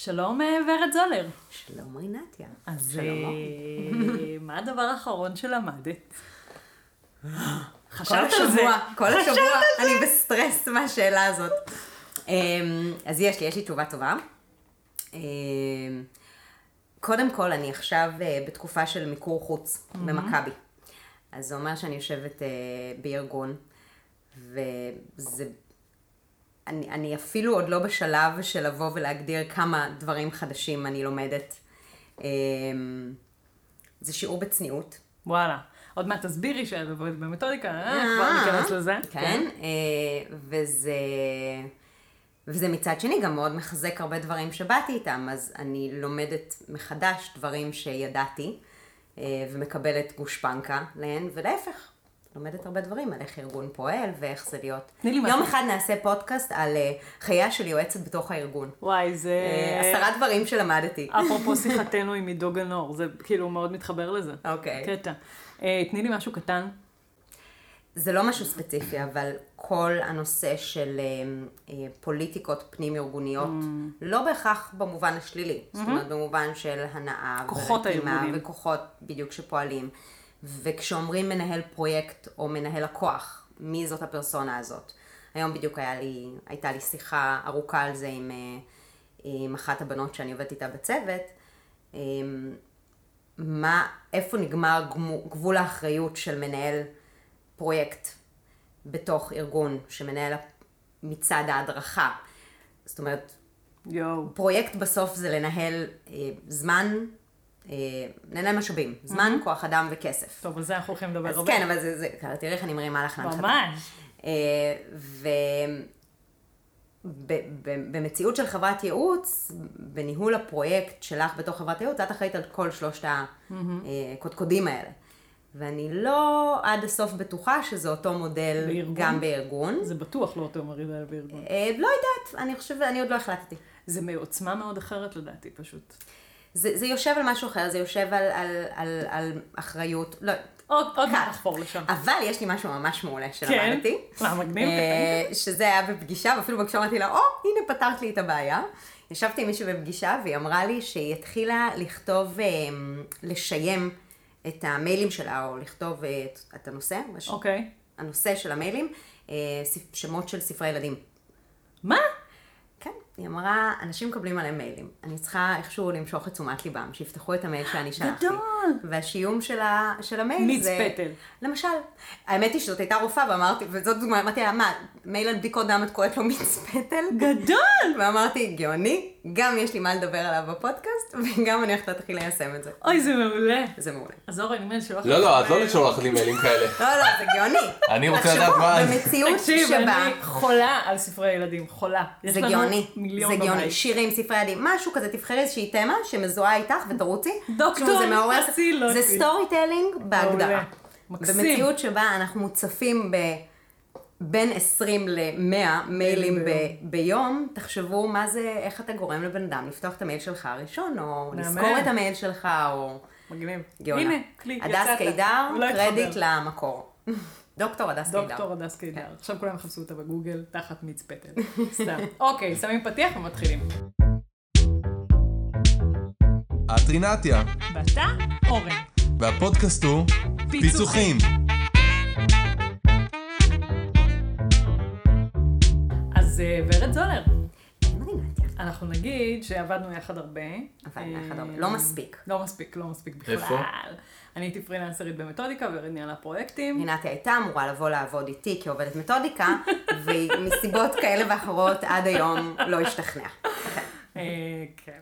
שלום אה, ורד זולר. שלום רינתיה. אז שלום. אה, מה הדבר האחרון שלמדת? חשבת על זה? כל השבוע אני בסטרס מהשאלה הזאת. אמ, אז יש לי, יש לי תשובה טובה. אמ, קודם כל, אני עכשיו אה, בתקופה של מיקור חוץ במכבי. אז זה אומר שאני יושבת בארגון, וזה... אני, אני אפילו עוד לא בשלב של לבוא ולהגדיר כמה דברים חדשים אני לומדת. אמ, זה שיעור בצניעות. וואלה. עוד מעט תסבירי שאת עובדת במתודיקה, אה? כבר ניכנס לזה. כן, אה, וזה... וזה מצד שני גם מאוד מחזק הרבה דברים שבאתי איתם, אז אני לומדת מחדש דברים שידעתי, אה, ומקבלת גושפנקה להן, ולהפך, לומדת הרבה דברים על איך ארגון פועל ואיך זה להיות. תני לי יום משהו. אחד נעשה פודקאסט על אה, חייה של יועצת בתוך הארגון. וואי, זה... אה, עשרה דברים שלמדתי. אפרופו שיחתנו עם עידו גנור, זה כאילו מאוד מתחבר לזה. אוקיי. קטע. אה, תני לי משהו קטן. זה לא משהו ספציפי, אבל כל הנושא של פוליטיקות פנים-ארגוניות, Mm. לא בהכרח במובן השלילי, זאת אומרת במובן של הנאה, כוחות הארגונים. וכוחות בדיוק שפועלים. וכשאומרים מנהל פרויקט או מנהל לקוח, מי זאת הפרסונה הזאת? היום בדיוק היה לי, הייתה לי שיחה ארוכה על זה עם, אה, עם אחת הבנות שאני עובדת איתה בצוות. אה, מה, איפה נגמר גבול האחריות של מנהל פרויקט בתוך ארגון שמנהל מצד ההדרכה. זאת אומרת, יואו. פרויקט בסוף זה לנהל אה, זמן, אה, לנהל משאבים, זמן, כוח אדם וכסף. טוב, על זה אנחנו הולכים לדבר אז הרבה. כן, אבל זה, זה, תראי איך אני מרימה לך להנחתה. ממש. אה, ו... ב- ב- במציאות של חברת ייעוץ, בניהול הפרויקט שלך בתוך חברת ייעוץ, את אחראית על כל שלושת הקודקודים האלה. ואני לא עד הסוף בטוחה שזה אותו מודל בארגון? גם בארגון. זה בטוח לא אותו מרידה בארגון. אה, לא יודעת, אני חושבת, אני עוד לא החלטתי. זה מעוצמה מאוד אחרת לדעתי פשוט. זה, זה יושב על משהו אחר, זה יושב על, על, על, על אחריות, לא, עוד עוד מעט קל. נחפור לשם. אבל יש לי משהו ממש מעולה כן? שלמדתי. מה, מגניב? אה, שזה היה בפגישה, ואפילו בפגישה אמרתי לה, או, הנה פתרת לי את הבעיה. ישבתי עם מישהי בפגישה, והיא אמרה לי שהיא התחילה לכתוב, אה, לשיים את המיילים שלה, או לכתוב אה, את, את הנושא, הש- אוקיי. הנושא של המיילים, שמות של ספרי ילדים. מה? היא אמרה, אנשים מקבלים עליהם מיילים. אני צריכה איכשהו למשוך את תשומת ליבם, שיפתחו את המייל שאני שלחתי. גדול. והשיום של, ה, של המייל מיץ זה... פטל. למשל, האמת היא שזאת הייתה רופאה, ואמרתי, וזאת דוגמה, אמרתי לה, מה, מייל על בדיקות דם את קוראת לו מיץ פטל? גדול! ואמרתי, גאוני, גם יש לי מה לדבר עליו בפודקאסט, וגם אני הולכת להתחיל ליישם את זה. אוי, זה מעולה. זה מעולה. אז אורן, אם אני שולחת... לא, לא, את לא לשלוח לי מיילים כאלה. לא, לא, זה גאוני. אני רוצה לדעת מה- במציאות תקשיב, שבה... אני חולה על ספרי ילדים, חולה. זה גאוני, זה גאוני. שירים, ספרי ילדים, משהו כזה, תבחרי איזושהי תמה שמזוהה איתך ותרוצי. דוקטור, זה storytelling בהגדרה. מקסים. במציאות שבה אנחנו מוצפים ב... בין 20 ל-100 מיילים ב- ביום, תחשבו מה זה, איך אתה גורם לבן אדם לפתוח את המייל שלך הראשון, או. לזכור את המייל שלך, או מגניב. גאונה. הנה, קליק, יצאת. הדס קידר, קרדיט. למקור. דוקטור הדס קידר. דוקטור הדס קידר. עכשיו כולם יחפשו אותה בגוגל, תחת מיץ פטל. סתם. אוקיי, שמים פתיח ומתחילים. את רינתיה, ואתה, אורן. והפודקאסט הוא פיצוחים. אז אה, ורד זולר, מדהימתיה. אנחנו נגיד שעבדנו יחד הרבה. עבדנו יחד אה, הרבה. לא מספיק. לא מספיק, לא מספיק בכלל. איפה? אני הייתי פרילנסרית במתודיקה ורד ניהלה פרויקטים. רינתי הייתה אמורה לבוא לעבוד איתי כעובדת מתודיקה, והיא מסיבות כאלה ואחרות עד היום לא השתכנעה. אה, כן.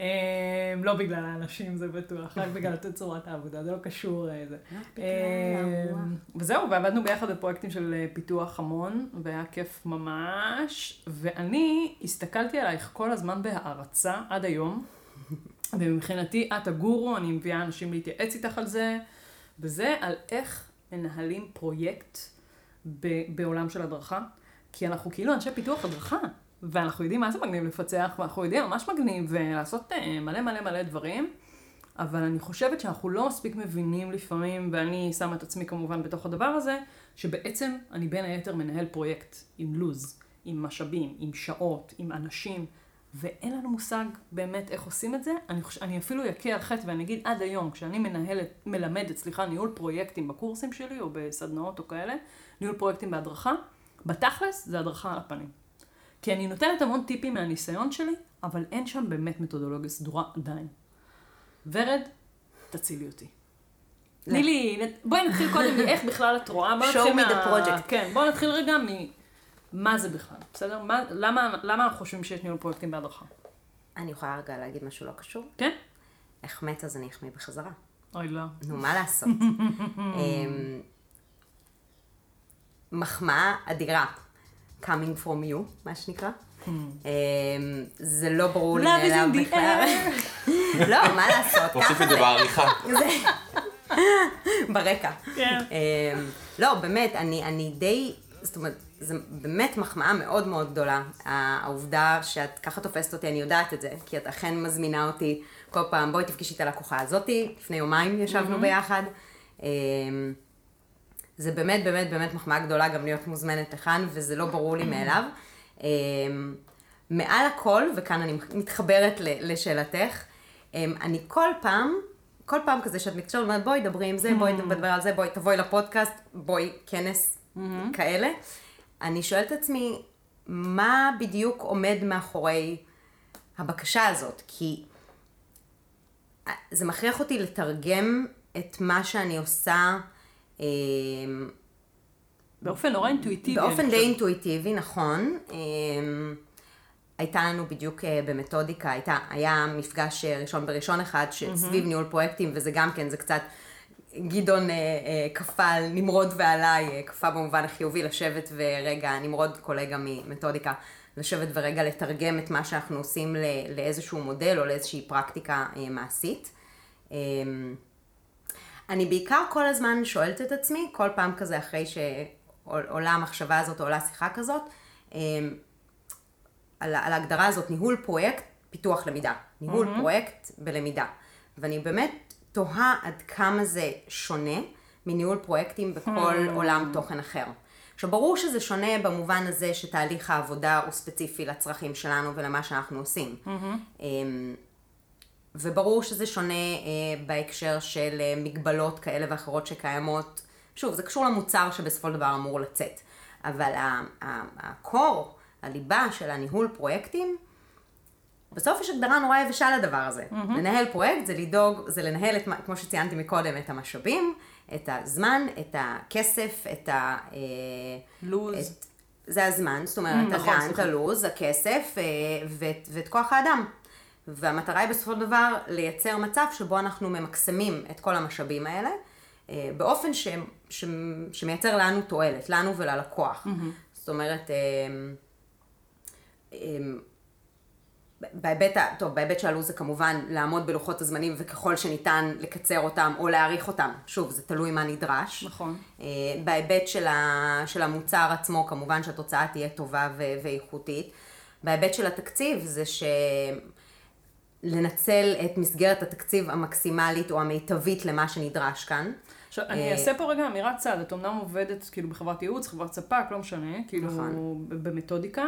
אה, לא בגלל האנשים זה בטוח, רק בגלל תצורת העבודה, זה לא קשור לזה. אה, הרוח. וזהו, ועבדנו ביחד בפרויקטים של אה, פיתוח המון, והיה כיף ממש. ואני הסתכלתי עלייך כל הזמן בהערצה עד היום, ומבחינתי את הגורו, אני מביאה אנשים להתייעץ איתך על זה, וזה על איך מנהלים פרויקט בעולם של הדרכה. כי אנחנו כאילו אנשי פיתוח הדרכה, ואנחנו יודעים מה זה מגניב לפצח, ואנחנו יודעים ממש מגניב ולעשות אה, מלא מלא מלא דברים, אבל אני חושבת שאנחנו לא מספיק מבינים לפעמים, ואני שמה את עצמי כמובן בתוך הדבר הזה, שבעצם אני בין היתר מנהל פרויקט עם לוז, עם משאבים, עם שעות, עם אנשים, ואין לנו מושג באמת איך עושים את זה. אני, חוש... אני אפילו אכה על חטא ואני אגיד עד היום, כשאני מנהלת, מלמדת, סליחה, ניהול פרויקטים בקורסים שלי, או בסדנאות או כאלה, ניהול פרויקטים בהדרכה, בתכלס זה הדרכה על הפנים. כי אני נותנת המון טיפים מהניסיון שלי, אבל אין שם באמת מתודולוגיה סדורה עדיין. ורד, תצילי אותי. תני לי, בואי נתחיל קודם מאיך בכלל את רואה. בואי Show נתחיל me the project. כן, בואי נתחיל רגע ממה זה בכלל, בסדר? מה, למה, למה אנחנו חושבים שיש ניהול פרויקטים בהדרכה? אני יכולה רגע להגיד משהו לא קשור? כן? מת אז אני אחמיא בחזרה. אוי לא. נו, מה לעשות? אמ, מחמאה אדירה. Coming from you, מה שנקרא. אמ, זה לא ברור לי מאליו בכלל. לא, מה לעשות? תוסיף את זה. בעריכה. ברקע. כן. אמ, לא, באמת, אני, אני די, זאת אומרת, זו באמת מחמאה מאוד מאוד גדולה. העובדה שאת ככה תופסת אותי, אני יודעת את זה, כי את אכן מזמינה אותי כל פעם, בואי תפגשי את הלקוחה הזאתי, לפני יומיים ישבנו ביחד. זה באמת באמת באמת מחמאה גדולה גם להיות מוזמנת לכאן, וזה לא ברור לי מאליו. אמ, מעל הכל, וכאן אני מתחברת לשאלתך, אמ, אני כל פעם, כל פעם כזה שאת מתקשרת, אומרת בואי דברי עם זה, בואי נדבר על זה, בואי תבואי לפודקאסט, בואי כנס כאלה. אני שואלת את עצמי, מה בדיוק עומד מאחורי הבקשה הזאת? כי זה מכריח אותי לתרגם את מה שאני עושה באופן נורא אינטואיטיבי. באופן די. אינטואיטיבי, נכון. אמ, הייתה לנו בדיוק אה, במתודיקה, הייתה, היה מפגש אה, ראשון בראשון אחד שסביב ניהול פרויקטים, וזה גם כן, זה קצת, גדעון אה, כפה על נמרוד ועליי, כפה במובן החיובי לשבת ורגע, נמרוד קולגה ממתודיקה, לשבת ורגע לתרגם את מה שאנחנו עושים לאיזשהו מודל או לאיזושהי פרקטיקה מעשית. אני בעיקר כל הזמן שואלת את עצמי, כל פעם כזה אחרי שעולה המחשבה הזאת עולה שיחה כזאת, אמ, על, על ההגדרה הזאת, ניהול פרויקט, פיתוח למידה. ניהול mm-hmm. פרויקט בלמידה. ואני באמת תוהה עד כמה זה שונה מניהול פרויקטים בכל mm-hmm. עולם תוכן אחר. עכשיו, ברור שזה שונה במובן הזה שתהליך העבודה הוא ספציפי לצרכים שלנו ולמה שאנחנו עושים. Mm-hmm. וברור שזה שונה אה, בהקשר של אה, מגבלות כאלה ואחרות שקיימות. שוב, זה קשור למוצר שבסופו של דבר אמור לצאת. אבל הקור, הליבה של הניהול פרויקטים, בסוף יש הגדרה נורא יבשה לדבר הזה. Mm-hmm. לנהל פרויקט זה לדאוג, זה לנהל, את, כמו שציינתי מקודם, את המשאבים, את הזמן, את הכסף, את ה... אה, לוז. את, זה הזמן, זאת אומרת, Mm, נכון, סליחה. הלו"ז, הכסף אה, ואת, ואת כוח האדם. והמטרה היא בסופו של דבר לייצר מצב שבו אנחנו ממקסמים את כל המשאבים האלה, אה, באופן ש, ש, שמייצר לנו תועלת, לנו וללקוח. Mm-hmm. זאת אומרת, אה, אה, בהיבט, טוב, בהיבט של הלו"ז זה כמובן לעמוד בלוחות הזמנים וככל שניתן לקצר אותם או להאריך אותם. שוב, זה תלוי מה נדרש. נכון. בהיבט של, ה, של המוצר עצמו, כמובן שהתוצאה תהיה טובה ו- ואיכותית. בהיבט של התקציב, זה שלנצל את מסגרת התקציב המקסימלית או המיטבית למה שנדרש כאן. עכשיו, אני אה, אעשה פה רגע אמירת צד, את אמנם עובדת כאילו בחברת ייעוץ, חברת ספק, לא משנה, כאילו נכון. במתודיקה,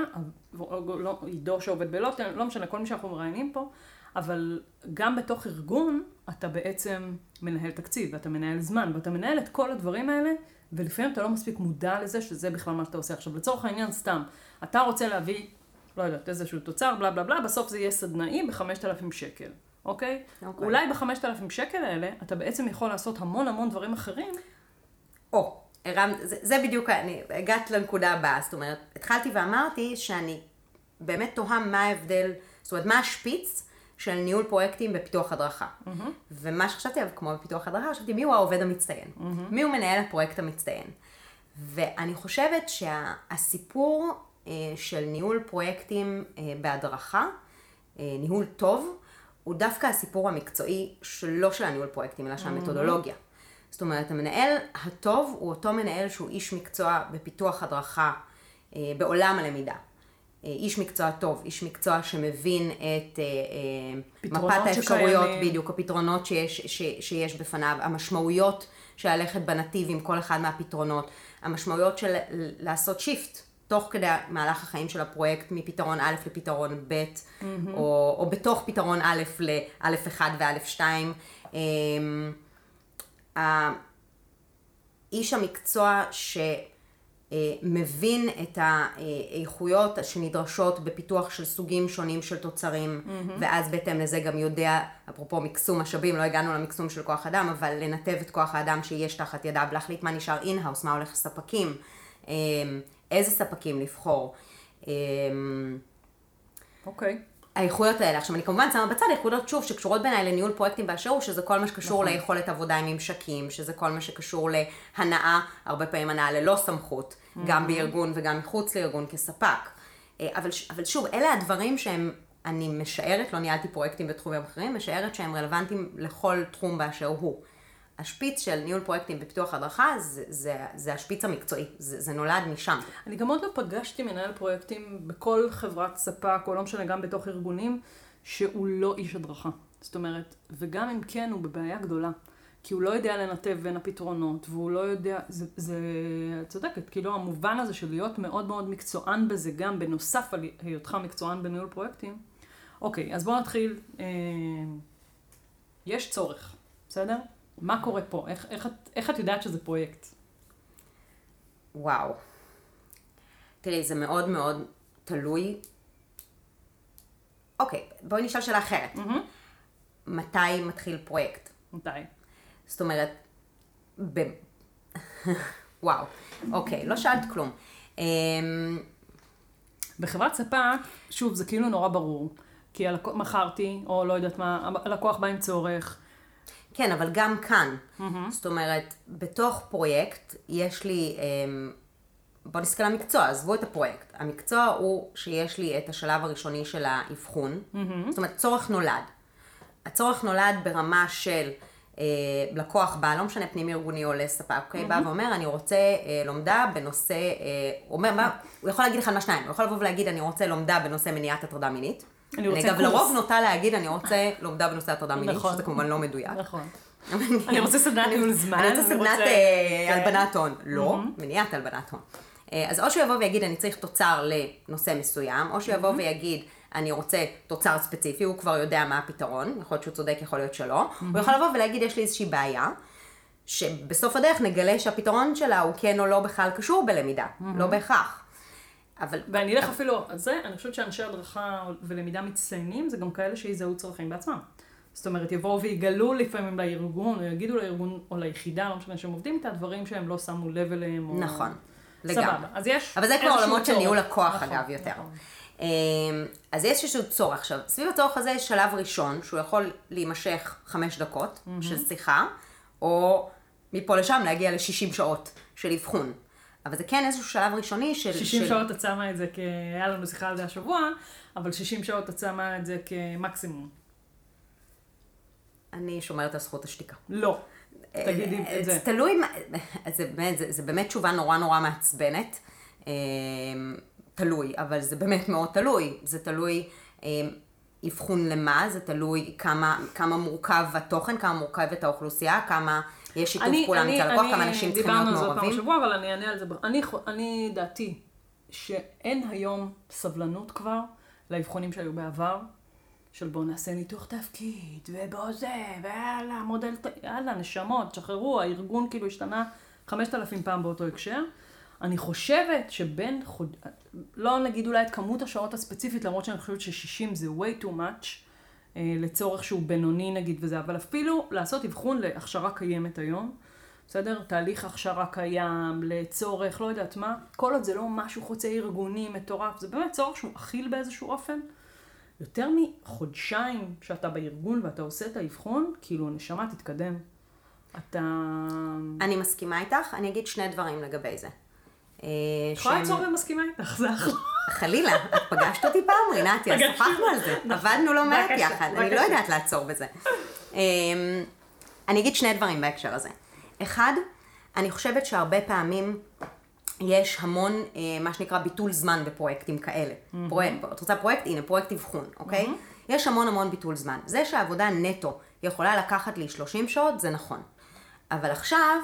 או לא, עידו שעובד בלוטן, לא משנה, כל מי שאנחנו מראיינים פה, אבל גם בתוך ארגון, אתה בעצם מנהל תקציב, ואתה מנהל זמן, ואתה מנהל את כל הדברים האלה, ולפעמים אתה לא מספיק מודע לזה שזה בכלל מה שאתה עושה. עכשיו, לצורך העניין, סתם, אתה רוצה להביא, לא יודעת, איזשהו תוצר, בלה בלה בלה, בסוף זה יהיה סדנאי ב-5,000 שקל, אוקיי? אוקיי. אולי ב-5,000 שקל האלה, אתה בעצם יכול לעשות המון המון דברים אחרים, או, הרמת, זה, זה בדיוק, אני, הגעת לנקודה הבאה, זאת אומרת, התחלתי ואמרתי שאני באמת תוהה מה ההבדל, זאת אומרת, מה השפיץ של ניהול פרויקטים בפיתוח הדרכה. Mm-hmm. ומה שחשבתי עליו, כמו בפיתוח הדרכה, חשבתי מי הוא העובד המצטיין, mm-hmm. מי הוא מנהל הפרויקט המצטיין. ואני חושבת שהסיפור אה, של ניהול פרויקטים אה, בהדרכה, אה, ניהול טוב, הוא דווקא הסיפור המקצועי שלא של הניהול פרויקטים, אלא של המתודולוגיה. זאת אומרת, המנהל הטוב הוא אותו מנהל שהוא איש מקצוע בפיתוח הדרכה אה, בעולם הלמידה. אה, איש מקצוע טוב, איש מקצוע שמבין את אה, אה, מפת האפשרויות, שקיימים. בדיוק, הפתרונות שיש, ש, שיש בפניו, המשמעויות של ללכת בנתיב עם כל אחד מהפתרונות, המשמעויות של לעשות שיפט תוך כדי מהלך החיים של הפרויקט מפתרון א' לפתרון ב', או, או בתוך פתרון א' לא' 1 וא' 2. איש המקצוע שמבין את האיכויות שנדרשות בפיתוח של סוגים שונים של תוצרים, mm-hmm. ואז בהתאם לזה גם יודע, אפרופו מקסום משאבים, לא הגענו למקסום של כוח אדם, אבל לנתב את כוח האדם שיש תחת ידיו, להחליט מה נשאר in-house, מה הולך לספקים, אמ, איזה ספקים לבחור. אמ, אוקיי. Okay. האיכויות האלה. עכשיו, אני כמובן שמה בצד איכויות, שוב, שקשורות בעיניי לניהול פרויקטים באשר הוא, שזה כל מה שקשור נכון. ליכולת עבודה עם ממשקים, שזה כל מה שקשור להנאה, הרבה פעמים הנאה ללא סמכות, mm-hmm. גם בארגון וגם מחוץ לארגון כספק. אה, אבל, אבל שוב, אלה הדברים שהם, אני משערת, לא ניהלתי פרויקטים בתחומים אחרים, משערת שהם רלוונטיים לכל תחום באשר הוא. השפיץ של ניהול פרויקטים ופיתוח הדרכה זה, זה, זה השפיץ המקצועי, זה, זה נולד משם. אני גם עוד לא פגשתי מנהל פרויקטים בכל חברת ספק, או לא משנה, גם בתוך ארגונים, שהוא לא איש הדרכה. זאת אומרת, וגם אם כן, הוא בבעיה גדולה. כי הוא לא יודע לנתב בין הפתרונות, והוא לא יודע, זה, זה, את צודקת, כאילו המובן הזה של להיות מאוד מאוד מקצוען בזה, גם בנוסף על היותך מקצוען בניהול פרויקטים. אוקיי, אז בואו נתחיל. אה, יש צורך, בסדר? מה קורה פה? איך, איך, איך את יודעת שזה פרויקט? וואו. תראי, זה מאוד מאוד תלוי. אוקיי, בואי נשאל שאלה אחרת. Mm-hmm. מתי מתחיל פרויקט? מתי? זאת אומרת, ב... וואו, אוקיי, לא שאלת כלום. אמ, בחברת ספק, שוב, זה כאילו נורא ברור. כי הלקוח, מכרתי, או לא יודעת מה, הלקוח בא עם צורך, כן, אבל גם כאן. Mm-hmm. זאת אומרת, בתוך פרויקט יש לי, אמ, בוא נסתכל על המקצוע, עזבו את הפרויקט. המקצוע הוא שיש לי את השלב הראשוני של האבחון. Mm-hmm. זאת אומרת, צורך נולד. הצורך נולד ברמה של אה, לקוח בא, לא משנה פנימי ארגוני או לספק, אוקיי? Mm-hmm. בא ואומר, אני רוצה אה, לומדה בנושא, אה, אומר, מה, הוא יכול להגיד אחד מהשניים, הוא יכול לבוא ולהגיד, אני רוצה לומדה בנושא מניעת הטרדה מינית. אני רוצה קורס. אני גם לרוב נוטה להגיד, אני רוצה לומדה בנושא הטרדה מינית, נכון. שזה כמובן לא מדויק. נכון. אני רוצה סדנת ניהול זמן. אני רוצה סדנת אה, כן. הלבנת הון. לא, מניעת הלבנת הון. אה, אז או שהוא יבוא ויגיד, אני צריך תוצר לנושא מסוים, או שהוא יבוא ויגיד, אני רוצה תוצר ספציפי, הוא כבר יודע מה הפתרון, יכול להיות שהוא צודק, יכול להיות שלא. הוא יכול לבוא ולהגיד, יש לי איזושהי בעיה, שבסוף הדרך נגלה שהפתרון שלה הוא כן או לא בכלל קשור בלמידה, לא בהכרח. אבל... ואני אלך אפילו על זה, אני חושבת שאנשי הדרכה ולמידה מצטיינים, זה גם כאלה שיזהו צרכים בעצמם. זאת אומרת, יבואו ויגלו לפעמים לארגון, או יגידו לארגון או ליחידה, לא משנה שהם עובדים איתה, דברים שהם לא שמו לב אליהם. או... נכון, לגמרי. סבבה, אז יש אבל זה כבר עולמות של ניהול הכוח, נכון, אגב, יותר. נכון. אמ, אז יש איזשהו צורך. עכשיו, סביב הצורך הזה יש שלב ראשון, שהוא יכול להימשך חמש דקות mm-hmm. של שיחה, או מפה לשם להגיע ל-60 שעות של אבחון. אבל זה כן איזשהו שלב ראשוני של... 60 של... שעות את שמה את זה כ... היה לנו שיחה על זה השבוע, אבל 60 שעות את שמה את זה כמקסימום. אני שומרת על זכות השתיקה. לא. תגידי את זה. זה תלוי, זה באמת, זה, זה באמת תשובה נורא נורא מעצבנת. אמ, תלוי, אבל זה באמת מאוד תלוי. זה תלוי אבחון למה, זה תלוי כמה, כמה מורכב התוכן, כמה מורכבת האוכלוסייה, כמה יש שיתוף פעולה מצד הלקוח, כמה אנשים צריכים להיות מעורבים. דיברנו על זה פעם בשבוע, אבל אני אענה על זה. אני, אני דעתי שאין היום סבלנות כבר לאבחונים שהיו בעבר. של בואו נעשה ניתוח תפקיד, ובואו זה, ויאללה, מודל, יאללה, נשמות, שחררו, הארגון כאילו השתנה חמשת אלפים פעם באותו הקשר. אני חושבת שבין חוד... לא נגיד אולי את כמות השעות הספציפית, למרות שאני חושבת ש-60 זה way too much, לצורך שהוא בינוני נגיד וזה, אבל אפילו לעשות אבחון להכשרה קיימת היום, בסדר? תהליך הכשרה קיים, לצורך, לא יודעת מה, כל עוד זה לא משהו חוצה ארגוני מטורף, זה באמת צורך שהוא אכיל באיזשהו אופן. יותר מחודשיים שאתה בארגון ואתה עושה את האבחון, כאילו, נשמה, תתקדם. אתה... אני מסכימה איתך, אני אגיד שני דברים לגבי זה. אה, את יכולה לעצור ומסכימה איתך, זה אחלה. חלילה, את פגשת אותי פעם, רינתי, אז שוחחנו על זה. נכון. עבדנו לא מעט יחד, אני לא יודעת לעצור בזה. אמ, אני אגיד שני דברים בהקשר הזה. אחד, אני חושבת שהרבה פעמים יש המון, אה, מה שנקרא, ביטול זמן בפרויקטים כאלה. Mm-hmm. פרויקט, את רוצה פרויקט? הנה, פרויקט אבחון, אוקיי? Mm-hmm. יש המון המון ביטול זמן. זה שהעבודה נטו יכולה לקחת לי 30 שעות, זה נכון. אבל עכשיו,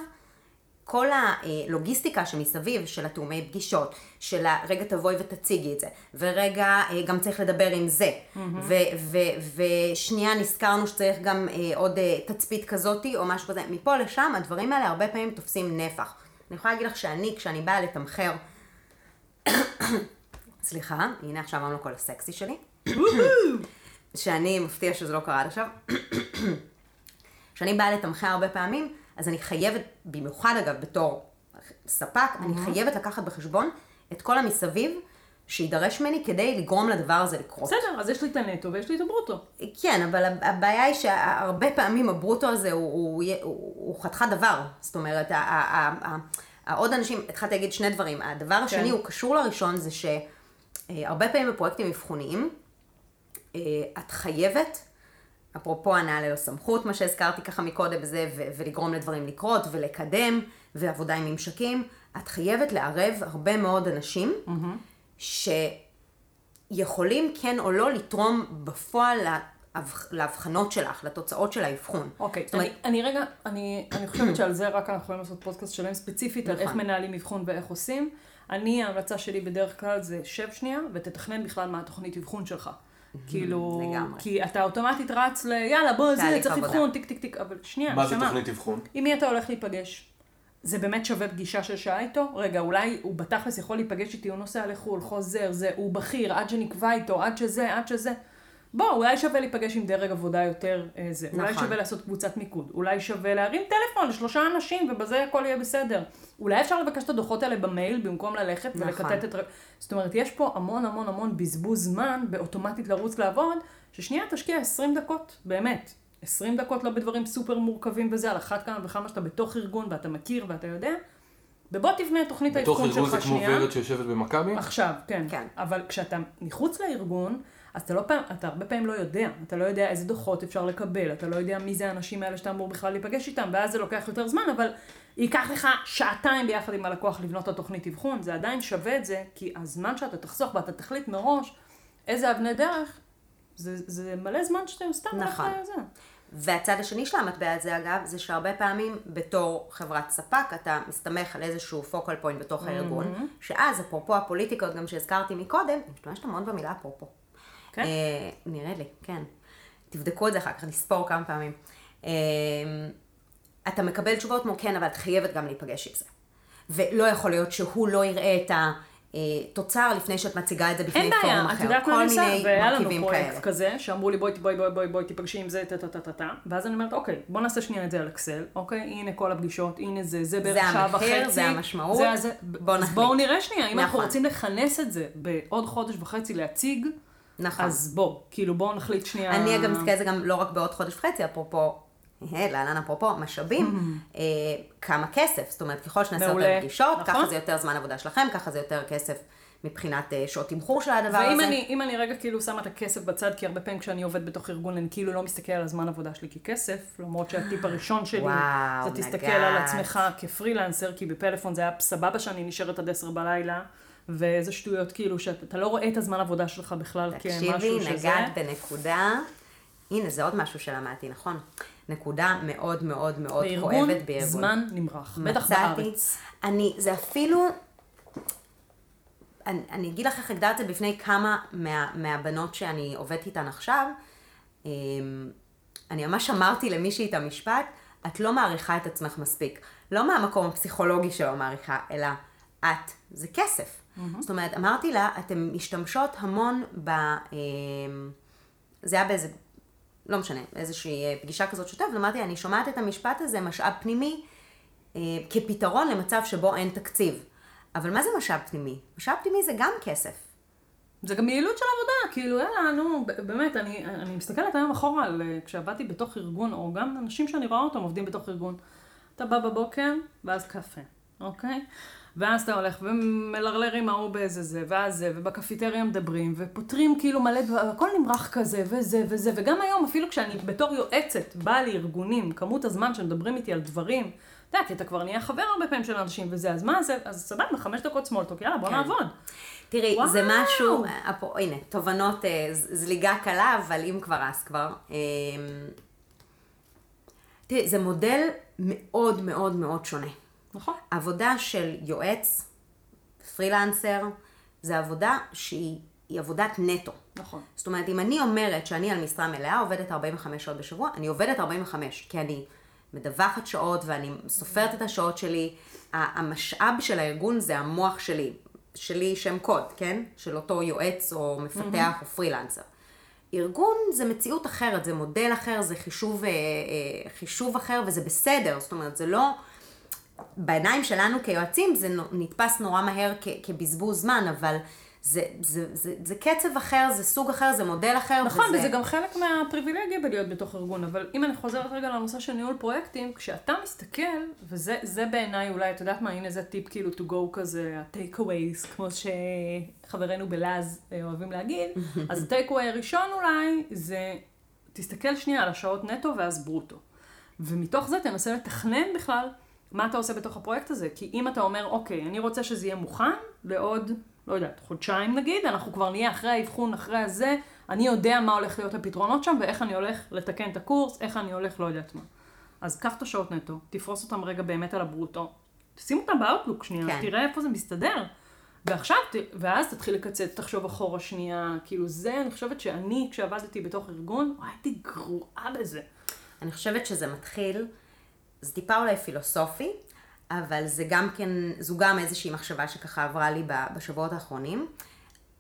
כל הלוגיסטיקה שמסביב, של התאומי פגישות, של הרגע תבואי ותציגי את זה, ורגע אה, גם צריך לדבר עם זה, ו- ו- ושנייה נזכרנו שצריך גם אה, עוד אה, תצפית כזאתי או משהו כזה, מפה לשם הדברים האלה הרבה פעמים תופסים נפח. אני יכולה להגיד לך שאני, כשאני באה לתמחר, סליחה, הנה עכשיו אמרנו כל הסקסי שלי, שאני מפתיע שזה לא קרה עד עכשיו, כשאני באה לתמחר הרבה פעמים, אז אני חייבת, במיוחד אגב בתור ספק, אני חייבת לקחת בחשבון את כל המסביב שידרש ממני כדי לגרום לדבר הזה לקרות. בסדר, אז יש לי את הנטו ויש לי את הברוטו. כן, אבל הבעיה היא שהרבה פעמים הברוטו הזה הוא, הוא, הוא, הוא חתיכת דבר. זאת אומרת, ה- ה- ה- העוד אנשים, התחלתי להגיד שני דברים. הדבר השני הוא קשור לראשון, זה שהרבה פעמים בפרויקטים אבחוניים, אה, את חייבת, אפרופו הנאה ללא סמכות, מה שהזכרתי ככה מקודם, וזה, ו- ולגרום לדברים לקרות, ולקדם, ועבודה עם ממשקים, את חייבת לערב הרבה מאוד אנשים, שיכולים כן או לא לתרום בפועל להבח- להבחנות שלך, לתוצאות של האבחון. אוקיי, זאת אומרת, אני, אני רגע, אני, אני חושבת שעל זה רק אנחנו יכולים לעשות פודקאסט שלם ספציפית, על איך נכון. מנהלים אבחון ואיך עושים. אני, ההמלצה שלי בדרך כלל זה שב שנייה ותתכנן בכלל מה התוכנית אבחון שלך. כאילו, לגמרי. כי אתה אוטומטית רץ ל... יאללה, בוא, זה, צריך. אבחון, טיק טיק טיק, אבל שנייה, מה זה. תוכנית אבחון? עם מי אתה הולך להיפגש? זה באמת שווה פגישה של שעה איתו? רגע, אולי הוא בתכלס יכול להיפגש איתי, הוא נוסע לחו"ל, חוזר, זה, הוא בכיר, עד שנקבע איתו, עד שזה, עד שזה. בוא, אולי שווה להיפגש עם דרג עבודה יותר אה, זה. אולי נכון. שווה לעשות קבוצת מיקוד. אולי שווה להרים טלפון לשלושה אנשים, ובזה הכל יהיה בסדר. אולי אפשר לבקש את הדוחות האלה במייל, במקום ללכת נכון. ולקטט את... זאת אומרת, יש פה המון המון המון בזבוז זמן, באוטומטית לרוץ לעבוד, ששנייה תשקיע 20 דקות, באמת. 20 דקות לא בדברים סופר מורכבים וזה, על אחת כמה וכמה שאתה בתוך ארגון ואתה מכיר ואתה יודע, ובוא תבנה את תוכנית בתוך האבחון ארגון שלך זה כמו שנייה. ורד שיושבת במכבי? עכשיו, כן. כן. אבל כשאתה מחוץ לארגון, אז אתה, לא פעם, אתה הרבה פעמים לא יודע. אתה לא יודע איזה דוחות אפשר לקבל, אתה לא יודע מי זה האנשים האלה שאתה אמור בכלל להיפגש איתם, ואז זה לוקח יותר זמן, אבל ייקח לך שעתיים ביחד עם הלקוח לבנות את התוכנית אבחון, זה עדיין שווה את זה, כי הזמן שאתה תחסוך ואתה תחליט מראש איזה אבני דרך, זה, זה מלא זמן שאתה סתם הולך נכון. לזה. והצד השני של המטבע הזה אגב, זה שהרבה פעמים בתור חברת ספק, אתה מסתמך על איזשהו פוקל פוינט בתוך הארגון, שאז אפרופו הפוליטיקות גם שהזכרתי מקודם, אני משתמשת המון במילה אפרופו. כן? אה, נראה לי, כן. תבדקו את זה אחר כך, נספור כמה פעמים. אה, אתה מקבל תשובות כמו כן, אבל את חייבת גם להיפגש עם זה. ולא יכול להיות שהוא לא יראה את התוצר לפני שאת מציגה את זה בפני אין פורום בעיה, אחר. את יודעת מה כל אני עושה? והיה לנו פרויקט. כזה, שאמרו לי בואי בואי בואי בואי בואי תיפגשי עם זה, טה טה טה טה טה, ואז אני אומרת אוקיי, בוא נעשה שנייה את זה על אקסל, אוקיי, הנה כל הפגישות, הנה זה, זה בערך שעה המחיר, וחצי, זה המשמעות, זה הזה, בוא אז נחליט. בואו נראה שנייה, אם אנחנו נכון. רוצים לכנס את זה בעוד חודש וחצי להציג, נכון. אז בוא, כאילו בואו נחליט שנייה. אני אגב מסתכלת על זה גם לא רק בעוד חודש וחצי, אפרופו, אה, להלן אפרופו, משאבים, אה, כמה כסף. זאת אומרת, ככל שנעשה. יותר פגישות, נכון. ככה זה יותר זמן עבודה שלכם, ככה זה יותר כסף מבחינת אה, שעות תמחור של הדבר ואם הזה. אני, אם אני רגע כאילו שמה את הכסף בצד, כי הרבה פעמים כשאני עובד בתוך ארגון, אני כאילו לא מסתכל על הזמן עבודה שלי ככסף, למרות שהטיפ הראשון שלי, וואו, זה תסתכל. על עצמך כפרילנסר, כי בפלאפון זה היה סבבה שאני נשארת עד עשר בלילה, ואיזה שטויות כאילו, שאתה לא רואה את הזמן עבודה שלך בכלל תקשיבי, כמשהו שזה... נגעת בנקודה, הנה, זה עוד משהו שלמדתי, נכון? נקודה מאוד מאוד מאוד בארגון, כואבת בארגון. זמן נמרח, בטח בארץ. אני, זה אפילו, אני, אני אגיד לך איך הגדרת את זה בפני כמה מה, מהבנות שאני עובדת איתן עכשיו. אמ, אני ממש אמרתי למישהי את המשפט, את לא מעריכה את עצמך מספיק. לא מהמקום הפסיכולוגי שלא מעריכה, אלא את, זה כסף. זאת אומרת, אמרתי לה, אתן משתמשות המון ב... אמ, זה היה באיזה, לא משנה, איזושהי אה, פגישה כזאת שוטפת, ואמרתי, אני שומעת את המשפט הזה, משאב פנימי, אה, כפתרון למצב שבו אין תקציב. אבל מה זה משאב פנימי? משאב פנימי זה גם כסף. זה גם יעילות של עבודה, כאילו יאללה, נו, באמת, אני, אני מסתכלת היום אחורה על אה, כשעבדתי בתוך ארגון, או גם אנשים שאני רואה אותם עובדים בתוך ארגון. אתה בא בבוקר, ואז קפה, אוקיי? ואז אתה הולך ומלרלר עם ההוא באיזה זה, ואז זה, ובקפיטריה מדברים, ופותרים כאילו מלא דבר, הכל נמרח כזה, וזה וזה, וגם היום, אפילו כשאני בתור יועצת באה לארגונים, כמות הזמן שמדברים איתי על דברים, אתה יודע, כי אתה כבר נהיה חבר הרבה פעמים של אנשים וזה, אז מה זה, אז סבבה, חמש דקות סמולטוק, יאללה, בוא כן. נעבוד. תראי, וואו. זה משהו, אפו, הנה, תובנות, אה, זליגה קלה, אבל אם כבר אז כבר. אה, תראי, זה מודל מאוד מאוד מאוד שונה. נכון. עבודה של יועץ, פרילנסר, זה עבודה שהיא היא עבודת נטו. נכון. זאת אומרת, אם אני אומרת שאני על משרה מלאה, עובדת 45 שעות בשבוע, אני עובדת 45, כי אני מדווחת שעות ואני סופרת את השעות שלי. המשאב של הארגון זה המוח שלי, שלי שם קוד, כן? של אותו יועץ או מפתח או פרילנסר. ארגון זה מציאות אחרת, זה מודל אחר, זה חישוב, אה, אה, חישוב אחר וזה בסדר, זאת אומרת, זה לא... בעיניים שלנו כיועצים זה נתפס נורא מהר כ- כבזבוז זמן, אבל זה, זה, זה, זה קצב אחר, זה סוג אחר, זה מודל אחר. נכון, וזה... וזה גם חלק מהפריבילגיה בלהיות בתוך ארגון, אבל אם אני חוזרת רגע לנושא של ניהול פרויקטים, כשאתה מסתכל, וזה זה בעיניי אולי, את יודעת מה, הנה זה טיפ כאילו to go כזה, ה-take aways, כמו שחברינו בלעז אה, אוהבים להגיד, אז ה-take away הראשון אולי, זה תסתכל שנייה על השעות נטו ואז ברוטו. ומתוך זה תנסה לתכנן בכלל מה אתה עושה בתוך הפרויקט הזה. כי אם אתה אומר, אוקיי, אני רוצה שזה יהיה מוכן לעוד, לא יודעת, חודשיים נגיד, אנחנו כבר נהיה אחרי האבחון, אחרי הזה, אני יודע מה הולך להיות הפתרונות שם ואיך אני הולך לתקן את הקורס, איך אני הולך, לא יודעת מה. אז קח את השעות נטו, תפרוס אותם רגע באמת על הברוטו, שים אותם באוטלוק שנייה, כן. תראה איפה זה מסתדר. ועכשיו, ואז תתחיל לקצץ, תחשוב אחורה שנייה, כאילו זה, אני חושבת שאני, כשעבדתי בתוך ארגון, הייתי גרועה בזה. אני חושבת שזה מתחיל, זה טיפה אולי פילוסופי, אבל זה גם כן, זו גם איזושהי מחשבה שככה עברה לי בשבועות האחרונים.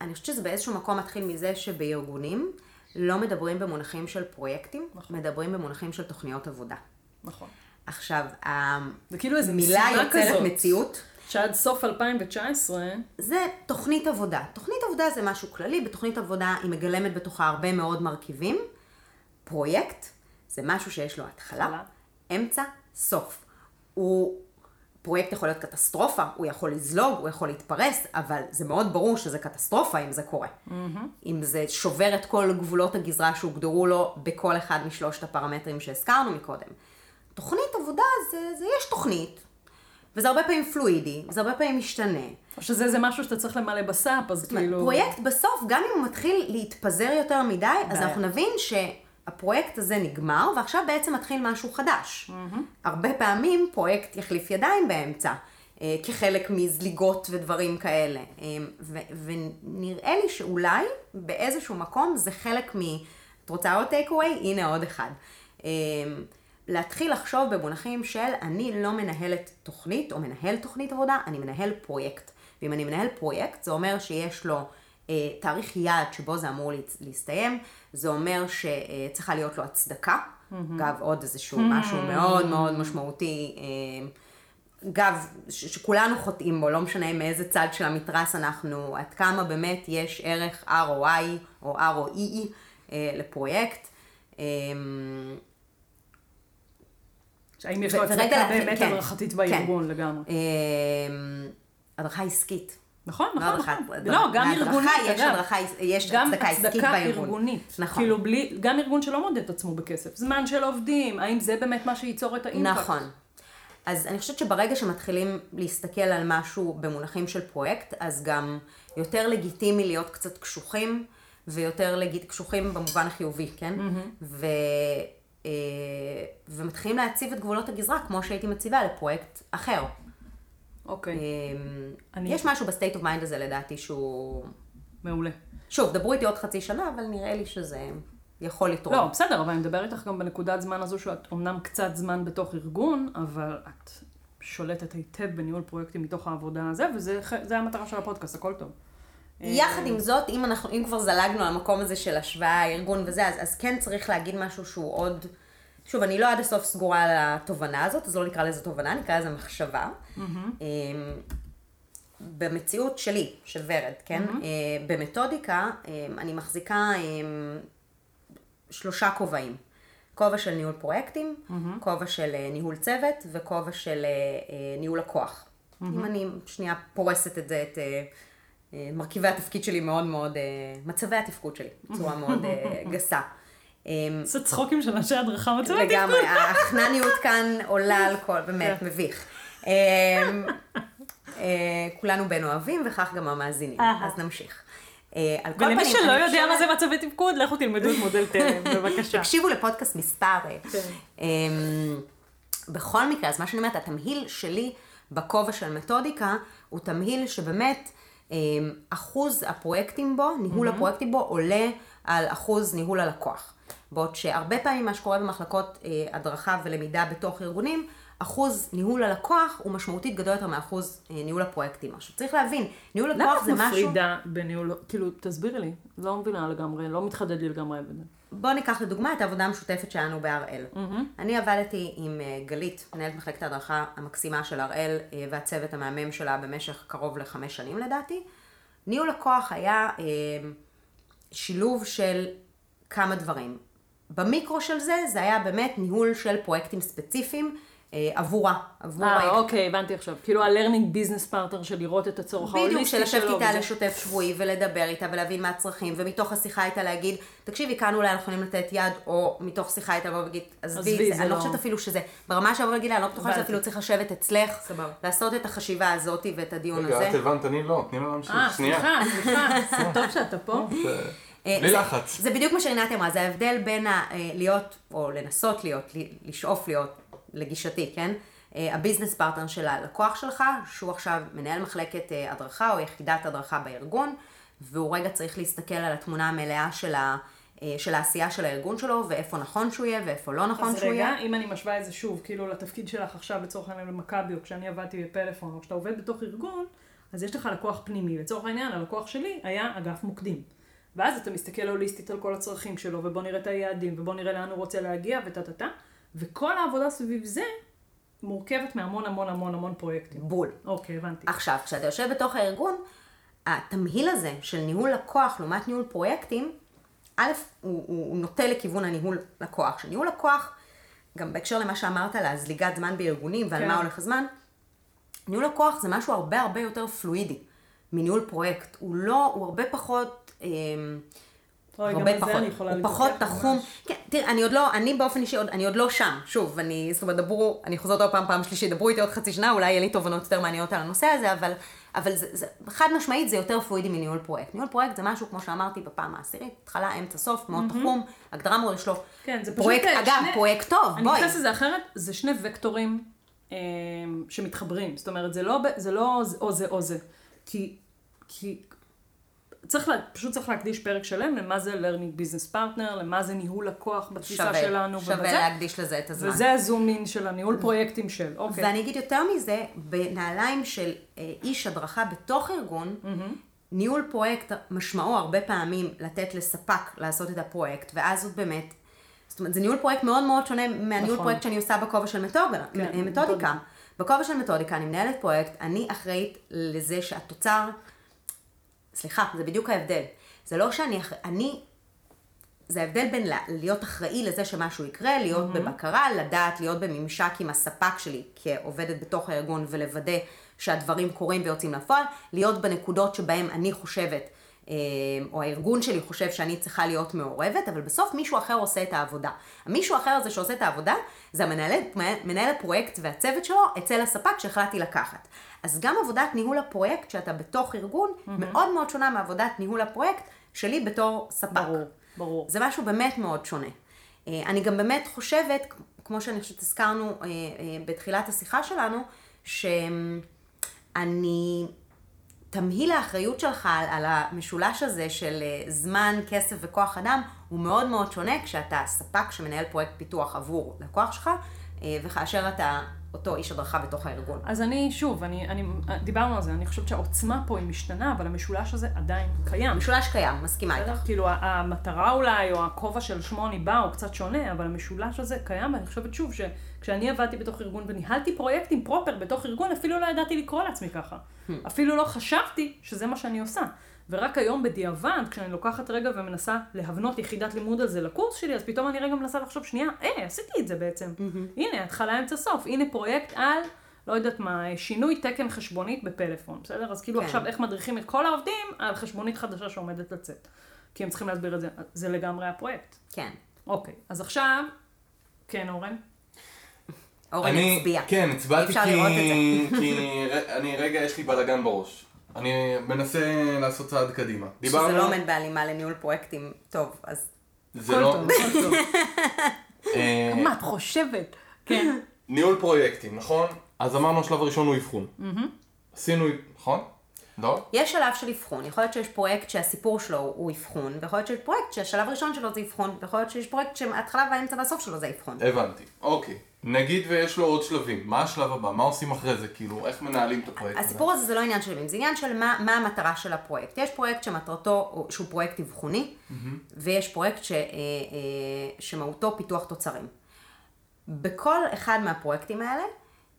אני חושבת שזה באיזשהו מקום מתחיל מזה שבארגונים לא מדברים במונחים של פרויקטים, נכון. מדברים במונחים של תוכניות עבודה. נכון. עכשיו, זה כאילו איזה משימה יוצרת כזאת. מציאות. שעד סוף 2019, זה תוכנית עבודה. תוכנית עבודה זה משהו כללי, בתוכנית עבודה היא מגלמת בתוכה הרבה מאוד מרכיבים. פרויקט זה משהו שיש לו התחלה. אמצע, סוף. הוא, פרויקט יכול להיות קטסטרופה, הוא יכול לזלוג, הוא יכול להתפרס, אבל זה מאוד ברור שזה קטסטרופה אם זה קורה. Mm-hmm. אם זה שובר את כל גבולות הגזרה שהוגדרו לו בכל אחד משלושת הפרמטרים שהזכרנו מקודם. תוכנית עבודה זה, זה יש תוכנית, וזה הרבה פעמים פלואידי, וזה הרבה פעמים משתנה. או שזה איזה משהו שאתה צריך למלא בסאפ, אז אומרת, כאילו... פרויקט בסוף, גם אם הוא מתחיל להתפזר יותר מדי, אז. אנחנו נבין שהפרויקט הזה נגמר, ועכשיו בעצם מתחיל משהו חדש. הרבה פעמים פרויקט יחליף ידיים באמצע, אה, כחלק מזליגות ודברים כאלה. אה, ו- ונראה לי שאולי באיזשהו מקום זה חלק מ... את רוצה עוד טייק אווי? הנה עוד אחד. אה, להתחיל לחשוב במונחים של אני לא מנהלת תוכנית או מנהל תוכנית עבודה, אני מנהל פרויקט. ואם אני מנהל פרויקט, זה אומר שיש לו אה, תאריך יעד שבו זה אמור להסתיים, זה אומר שצריכה להיות לו הצדקה. אגב, עוד איזשהו משהו מאוד מאוד משמעותי. אה, אגב, שכולנו חוטאים בו, לא משנה מאיזה צד של המתרס אנחנו, עד כמה באמת יש ערך ROI או ROE אה, לפרויקט. אה, האם יש לו הצדקה באמת כן, הדרכתית כן. בארגון לגמרי. אה, הדרכה עסקית. נכון, נכון, נכון. לא, גם ארגונית, יש. הדרכה, יש גם הצדקה עסקית הצדקה בארגון. ארגונית. נכון. כאילו בלי, גם ארגון שלא מודד את עצמו בכסף. זמן של עובדים, האם זה באמת מה שייצור את האימפקט? נכון. אז אני חושבת שברגע שמתחילים להסתכל על משהו במונחים של פרויקט, אז גם יותר לגיטימי להיות קצת קשוחים, ויותר לגיט... קשוחים במובן החיובי, כן? ו... אה, ומתחילים להציב את גבולות הגזרה, כמו שהייתי מציבה לפרויקט אחר. אוקיי, אני- יש משהו ב state of mind הזה לדעתי שהוא... מעולה. שוב, דברו איתי עוד חצי שנה, אבל נראה לי שזה יכול לתרום. לא, בסדר, אבל אני מדבר איתך גם בנקודת זמן הזו שאת אומנם קצת זמן בתוך ארגון, אבל את שולטת היטב בניהול פרויקטים מתוך העבודה הזה, וזה המטרה של הפודקאסט, הכל טוב. יחד עם זאת, אם אנחנו, אם כבר זלגנו על המקום הזה של השוואה, ארגון וזה, אז, אז כן צריך להגיד משהו שהוא עוד... שוב, אני לא עד הסוף סגורה על התובנה הזאת, אז לא נקרא לזה תובנה, נקרא לזה מחשבה. Mm-hmm. במציאות שלי, של ורד, כן? Mm-hmm. במתודיקה, אה, אני מחזיקה אה, שלושה כובעים. כובע של ניהול פרויקטים, mm-hmm. כובע של אה, ניהול צוות וכובע של אה, אה, ניהול לקוח. Mm-hmm. אם אני שנייה פורסת את זה, את אה, אה, מרכיבי התפקיד שלי מאוד מאוד, אה, מצבי התפקוד שלי, בצורה מאוד אה, גסה. אה, זה צחוקים של אנשי הדרכה מצוינת. לגמרי, החנניות כאן עולה על כל, באמת, כן. מביך. אה, אה, כולנו בין אוהבים, וכך גם המאזינים. אז נמשיך. אה, ולמי שלא יודע מה זה מצבי תפקוד, לכו תלמדו את מודל תלם, בבקשה. תקשיבו לפודקאסט מספר. אה, כן. אמ, בכל מקרה, אז מה שאני אומרת, התמהיל שלי בכובע של מתודיקה, הוא תמהיל שבאמת אחוז הפרויקטים בו, ניהול הפרויקטים בו, עולה על אחוז ניהול הלקוח. בעוד שהרבה פעמים מה שקורה במחלקות אה, הדרכה ולמידה בתוך ארגונים, אחוז ניהול הלקוח הוא משמעותית גדול יותר מאחוז אה, ניהול הפרויקטים. עכשיו צריך להבין, ניהול למה לקוח את זה משהו... מפרידה בניהול, כאילו, תסבירי לי, לא מבינה לגמרי, לא מתחדד לי לגמרי בזה. בואו ניקח לדוגמה את העבודה המשותפת שלנו בהראל. אני עבדתי עם אה, גלית, מנהלת מחלקת ההדרכה המקסימה של הראל אה, והצוות המהמם שלה במשך קרוב לחמש שנים לדעתי. ניהול לקוח היה שילוב של כמה דברים. במיקרו של זה, זה היה באמת ניהול של פרויקטים ספציפיים אה, עבורה, עבור אה. אוקיי, הבנתי עכשיו. כאילו ה-learning business partner של לראות את הצורך בדיוק, ההוליסטי של לשבת שלו. איתה וזה. לשוטף שבועי ולדבר איתה ולהבין מה הצרכים, ומתוך השיחה איתה להגיד, תקשיבי, כאן אולי אנחנו יכולים לתת יד, או מתוך שיחה איתה לבוא ולהגיד, עזבי, אני לא לא- חושבת אפילו שזה, ברמה שאבוא להגיד לה, אני לא בטוחה הבנתי. שאפילו צריך לשבת אצלך, סבבה. לעשות את החשיבה הזאת ואת הדיון רגע, את הזה. הבנת, אני לא, תני לו להמשיך. אה, שנייה. סליחה, סליחה, זה טוב שאתה פה. זה- אה, בלי זה- לחץ. זה בדיוק מה שרינת אמרה, זה ההבדל בין ה- אה, להיות, או לנסות להיות, ל- לשאוף להיות, לגישתי, כן? אה, ה business partner של הלקוח שלך, שהוא עכשיו מנהל מחלקת הדרכה או יחידת הדרכה בארגון, והוא רגע צריך להסתכל על התמונה המלאה של, ה, של העשייה של הארגון שלו, ואיפה נכון שהוא יהיה ואיפה לא נכון אז שהוא רגע, יהיה. אם אני משווה את זה שוב, כאילו לתפקיד שלך עכשיו לצורך העניין במכבי, או כשאני עבדתי בפלאפון, או כשאתה עובד בתוך ארגון, אז יש לך לקוח פנימי. לצורך העניין, הלקוח שלי היה אגף מוקדים. ואז אתה מסתכל הוליסטית על כל הצרכים שלו, ובוא נראה את היעדים, ובוא נראה לאן הוא רוצה להגיע, וטה טה טה. וכל העבודה סביב זה מורכבת מהמון המון המון המון פרויקטים. בול. אוקיי, הבנתי. עכשיו, כשאתה יושב בתוך הארגון, התמהיל הזה של ניהול לקוח לעומת ניהול פרויקטים, א', הוא, הוא, הוא נוטה לכיוון הניהול לקוח. שניהול לקוח, גם בהקשר למה שאמרת על הזליגת זמן בארגונים ועל כן. מה הולך הזמן, ניהול לקוח זה משהו הרבה הרבה יותר פלואידי מניהול פרויקט. הוא לא, הוא הרבה פחות... גם הרבה פחות, אני הוא פחות. תחום, כן, תראה, אני עוד לא, אני באופן אישי, אני עוד לא שם, שוב, אני, זאת אומרת, דברו, אני חוזרת עוד פעם, פעם שלישית, דברו איתי עוד חצי שנה, אולי יהיה לי תובנות יותר מעניינות על הנושא הזה, אבל, אבל זה, זה, חד משמעית זה יותר פלואידי מניהול פרויקט. ניהול פרויקט זה משהו, כמו שאמרתי בפעם העשירית, התחלה, אמצע, סוף, מאוד תחום, הגדרה מאוד יש לו. כן, זה פשוט... פרויקט, אה, אגב, פרויקט טוב, אני בואי. מתייחסת לזה אחרת, זה שני וקטורים אה, שמתחברים. זאת אומרת, זה לא, זה לא או זה או זה. כי, כי צריך, לה, פשוט צריך להקדיש פרק שלם למה זה learning business partner, למה זה ניהול לקוח בתפיסה שווה, שלנו. שווה ובזה. להקדיש לזה את הזמן. וזה הזום אין של הניהול פרויקטים של, אוקיי. ואני אגיד יותר מזה, בנעליים של אה, איש הדרכה בתוך ארגון, ניהול פרויקט משמעו הרבה פעמים לתת לספק לעשות את הפרויקט, ואז הוא באמת, זאת אומרת, זה ניהול פרויקט מאוד מאוד שונה מהניהול נכון. פרויקט שאני עושה בכובע של מתודיקה. כן, מתודיקה. מתודיקה. בכובע של מתודיקה, אני מנהלת פרויקט, אני אחראית לזה שהתוצר, סליחה, זה בדיוק ההבדל. זה לא שאני, אני זה ההבדל בין לה- להיות אחראי לזה שמשהו יקרה, להיות mm-hmm. בבקרה, לדעת להיות בממשק עם הספק שלי כעובדת בתוך הארגון ולוודא שהדברים קורים ויוצאים לפועל, להיות בנקודות שבהן אני חושבת, אה, או הארגון שלי חושב שאני צריכה להיות מעורבת, אבל בסוף מישהו אחר עושה את העבודה. המישהו האחר הזה שעושה את העבודה, זה המנהל, מנהל הפרויקט והצוות שלו אצל הספק שהחלטתי לקחת. אז גם עבודת ניהול הפרויקט שאתה בתוך ארגון, mm-hmm. מאוד מאוד שונה מעבודת ניהול הפרויקט שלי בתור ספק. ברור, ברור. זה משהו באמת מאוד שונה. אה, אני גם באמת חושבת, כמו שאני חושבת הזכרנו אה, אה, בתחילת השיחה שלנו, שאני, תמהיל האחריות שלך על, על המשולש הזה של זמן, כסף וכוח אדם, הוא מאוד מאוד שונה כשאתה ספק שמנהל פרויקט פיתוח עבור לקוח שלך, וכאשר אתה אותו איש הדרכה בתוך הארגון. אז אני, שוב, אני, אני, דיברנו על זה, אני חושבת שהעוצמה פה היא משתנה, אבל המשולש הזה עדיין קיים. המשולש קיים, מסכימה? איתך. כאילו המטרה אולי, או הכובע של שמו אני בא, הוא קצת שונה, אבל המשולש הזה קיים, ואני חושבת שוב, שכשאני עבדתי בתוך ארגון וניהלתי פרויקטים פרופר בתוך ארגון, אפילו לא ידעתי לקרוא לעצמי ככה. אפילו לא חשבתי שזה מה שאני עושה. ורק היום בדיעבד, כשאני לוקחת רגע ומנסה להבנות יחידת לימוד על זה לקורס שלי, אז פתאום אני רגע מנסה לחשוב, שנייה, אה, עשיתי את זה בעצם. הנה, התחלה, אמצע, סוף. הנה פרויקט על, לא יודעת מה, שינוי תקן חשבונית בפלאפון, בסדר? אז כאילו כן. עכשיו איך מדריכים את כל העובדים על חשבונית חדשה שעומדת לצאת. כי הם צריכים להסביר את זה, זה לגמרי הפרויקט. כן. אוקיי, אז עכשיו, כן, אורן? אורן אני, הצביע. כן, הצבעתי אפשר כי, לראות את זה. כי אני רגע, יש לי בלאגן בראש. אני מנסה לעשות צעד קדימה. שזה לא עומד בהלימה לניהול פרויקטים טוב, אז זה לא. אה, מה את חושבת? כן. ניהול פרויקטים, נכון? אז אמרנו השלב הראשון הוא אבחון. עשינו, נכון? לא? יש שלב של אבחון, יכול להיות שיש פרויקט שהסיפור שלו הוא אבחון, ויכול להיות שיש פרויקט שהשלב הראשון שלו זה אבחון, ויכול להיות שיש פרויקט שההתחלה והאמצע והסוף שלו זה אבחון. הבנתי. אוקיי. נגיד ויש לו עוד שלבים, מה השלב הבא? מה עושים אחרי זה? כאילו, איך מנהלים את הפרויקט הזה? הסיפור הזה זה לא עניין של ימים, זה עניין של מה, מה המטרה של הפרויקט. יש פרויקט שמטרתו, שהוא פרויקט אבחוני, ויש פרויקט ש, אה, אה, שמהותו פיתוח תוצרים. בכל אחד מהפרויקטים האלה,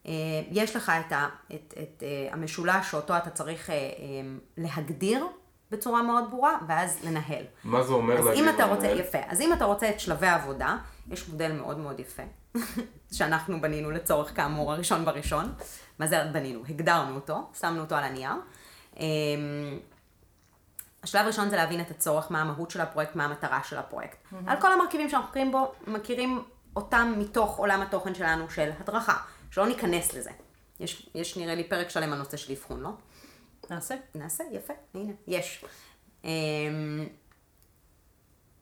אה, יש לך את, ה, את, את אה, המשולש שאותו אתה צריך להגדיר בצורה מאוד ברורה, ואז לנהל. מה זה אומר אז להגיד אם אתה? רוצה, יפה, אז אם אתה רוצה את שלבי העבודה, יש מודל מאוד מאוד יפה, שאנחנו בנינו לצורך כאמור הראשון בראשון. מה זה בנינו? הגדרנו אותו, שמנו אותו על הנייר. אמ, השלב הראשון זה להבין את הצורך, מה המהות של הפרויקט, מה המטרה של הפרויקט. על כל המרכיבים שאנחנו מכירים בו, מכירים אותם מתוך עולם התוכן שלנו של הדרכה, שלא ניכנס לזה. יש, יש נראה לי פרק שלם על נושא של אבחון, לא? נעשה. נעשה, יפה, הנה, יש. אמ,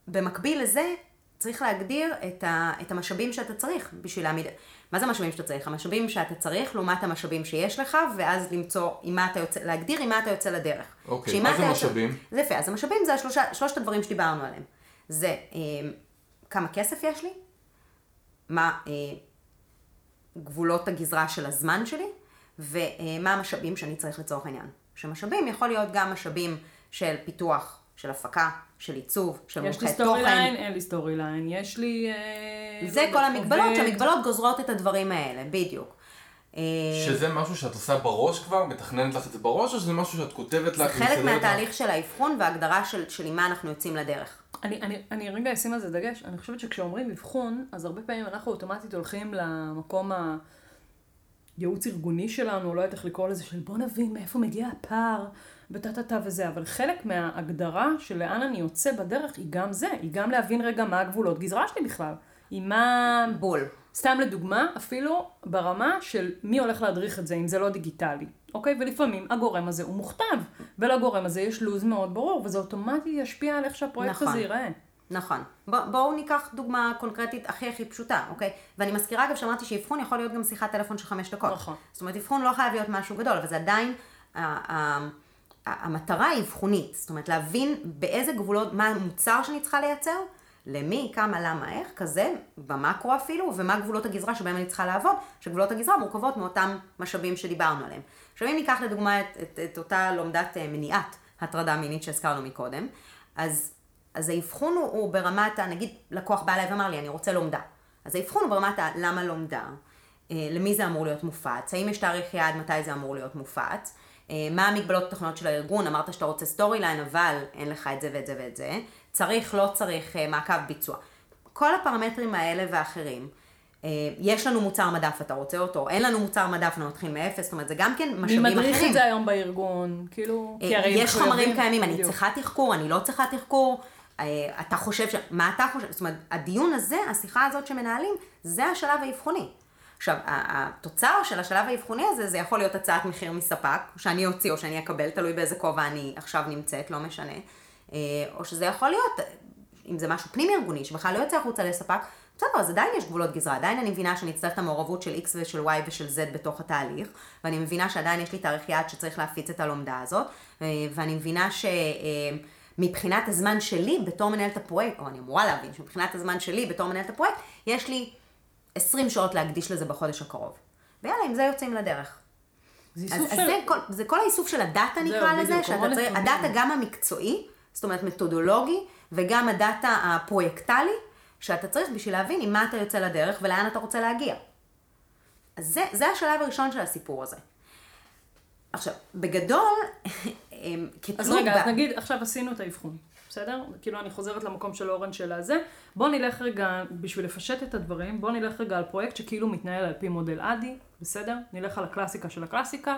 במקביל לזה, צריך להגדיר את, ה, את המשאבים שאתה צריך בשביל להעמיד... מה זה המשאבים שאתה צריך? המשאבים שאתה צריך לעומת המשאבים שיש לך, ואז למצוא עם מה אתה יוצא, להגדיר עם מה אתה יוצא לדרך. אוקיי, מה זה יוצא- משאבים? זה יפה, אז המשאבים זה השלושה, שלושת הדברים שדיברנו עליהם. זה אמ, כמה כסף יש לי, מה אה, גבולות הגזרה של הזמן שלי, ומה המשאבים שאני צריך לצורך העניין. שמשאבים יכול להיות גם משאבים של פיתוח, של הפקה, של עיצוב, של יש לי מומחי Story תוכן. line, אין לי Storyline, יש לי... אה, זה לא כל המגבלות, עובד. שהמגבלות גוזרות את הדברים האלה, בדיוק. אה, שזה משהו שאת עושה בראש כבר, מתכננת לך את זה בראש, או שזה משהו שאת כותבת זה לך חלק ומסדרת לך? מהתהליך של האבחון וההגדרה של, של עם מה אנחנו יוצאים לדרך. אני, אני, אני רגע אשים על זה דגש, אני חושבת שכשאומרים אבחון, אז הרבה פעמים אנחנו אוטומטית הולכים למקום הייעוץ ארגוני שלנו, לא יודעת איך לקרוא לזה, של בוא נבין מאיפה מגיע הפער, וטה טה טה וזה, אבל חלק מההגדרה של לאן אני יוצא בדרך היא גם זה, היא גם להבין רגע מה הגבולות גזרה שלי בכלל. היא מה... בול. סתם לדוגמה, אפילו ברמה של מי הולך להדריך את זה, אם זה לא דיגיטלי, אוקיי? ולפעמים הגורם הזה הוא מוכתב, ולגורם הזה יש לו"ז מאוד ברור, וזה אוטומטית ישפיע על איך שהפרויקט נכון. הזה ייראה. נכון. בוא, בואו ניקח דוגמה קונקרטית הכי הכי פשוטה, אוקיי? ואני מזכירה אגב שאמרתי שאבחון יכול להיות גם שיחת טלפון של חמש דקות. נכון. זאת אומרת, אבחון לא חייב להיות משהו גדול, אבל זה עדיין, המטרה היא אבחונית. זאת אומרת, להבין באיזה גבולות, מה המוצר שאני צריכה לייצר, למי, כמה, למה, איך, כזה, במקרו אפילו, ומה גבולות הגזרה שבהם אני צריכה לעבוד, שגבולות הגזרה מורכבות מאותם משאבים שדיברנו עליהם. עכשיו אם ניקח לדוגמה את, את, את אותה לומדת אה, מניעת הטרדה מינית שהזכרנו מקודם, אז, אז האבחון הוא, הוא ברמת, נגיד לקוח בא אליי ואמר לי, אני רוצה לומדה. אז האבחון הוא ברמת ה- למה לומדה, אה, למי זה אמור להיות מופץ, האם יש תאריך יעד מתי זה אמור להיות מופץ, מה המגבלות הטכניות של הארגון, אמרת שאתה רוצה Storyline, אבל אין לך את זה ואת זה ואת זה, צריך, לא צריך, אה, מעקב ביצוע. כל הפרמטרים האלה ואחרים, אה, יש לנו מוצר מדף, אתה רוצה אותו, אין לנו מוצר מדף, אנחנו מתחיל מאפס, זאת אומרת, זה גם כן מי משאבים אחרים. מדריך את זה היום בארגון? כאילו, אה, יש חומרים קיימים, אני. צריכה תחקור, אני לא צריכה תחקור, אה, אתה חושב ש... מה אתה חושב? זאת אומרת, הדיון הזה, השיחה הזאת שמנהלים, זה השלב האבחוני. עכשיו, התוצר של השלב האבחוני הזה, זה יכול להיות הצעת מחיר מספק, שאני אוציא או שאני אקבל, תלוי באיזה כובע אני עכשיו נמצאת, לא משנה. אה, או שזה יכול להיות, אם זה משהו פנים ארגוני, שבכלל לא יוצא החוצה לספק, בסדר, אז עדיין יש גבולות גזרה, עדיין אני מבינה שאני אצטרך את המעורבות של X ושל Y ושל Z בתוך התהליך, ואני מבינה שעדיין יש לי תאריך יעד שצריך להפיץ את הלומדה הזאת, אה, ואני מבינה שמבחינת הזמן שלי בתור מנהלת הפרויקט, או אני אמורה להבין שמבחינת הזמן שלי בתור מנהלת הפרויקט, יש לי 20 שעות להקדיש לזה בחודש הקרוב. ויאללה, עם זה יוצאים לדרך. זה אז, איסוף אז של... זה, כל, זה כל האיסוף של הדאטה נקרא לזה, שאתה צריך. הדאטה גם המקצועי, זאת אומרת מתודולוגי, וגם הדאטה הפרויקטלי, שאתה צריך בשביל להבין עם מה אתה יוצא לדרך ולאן אתה רוצה להגיע. אז זה, זה השלב הראשון של הסיפור הזה. עכשיו, בגדול, כתלות אז רגע, ב- אז נגיד, עכשיו עשינו את האבחון, בסדר? כאילו אני חוזרת למקום של אורן של הזה. בוא נלך רגע, בשביל לפשט את הדברים, בוא נלך רגע על פרויקט שכאילו מתנהל על פי מודל אדי, בסדר? נלך על הקלאסיקה של הקלאסיקה.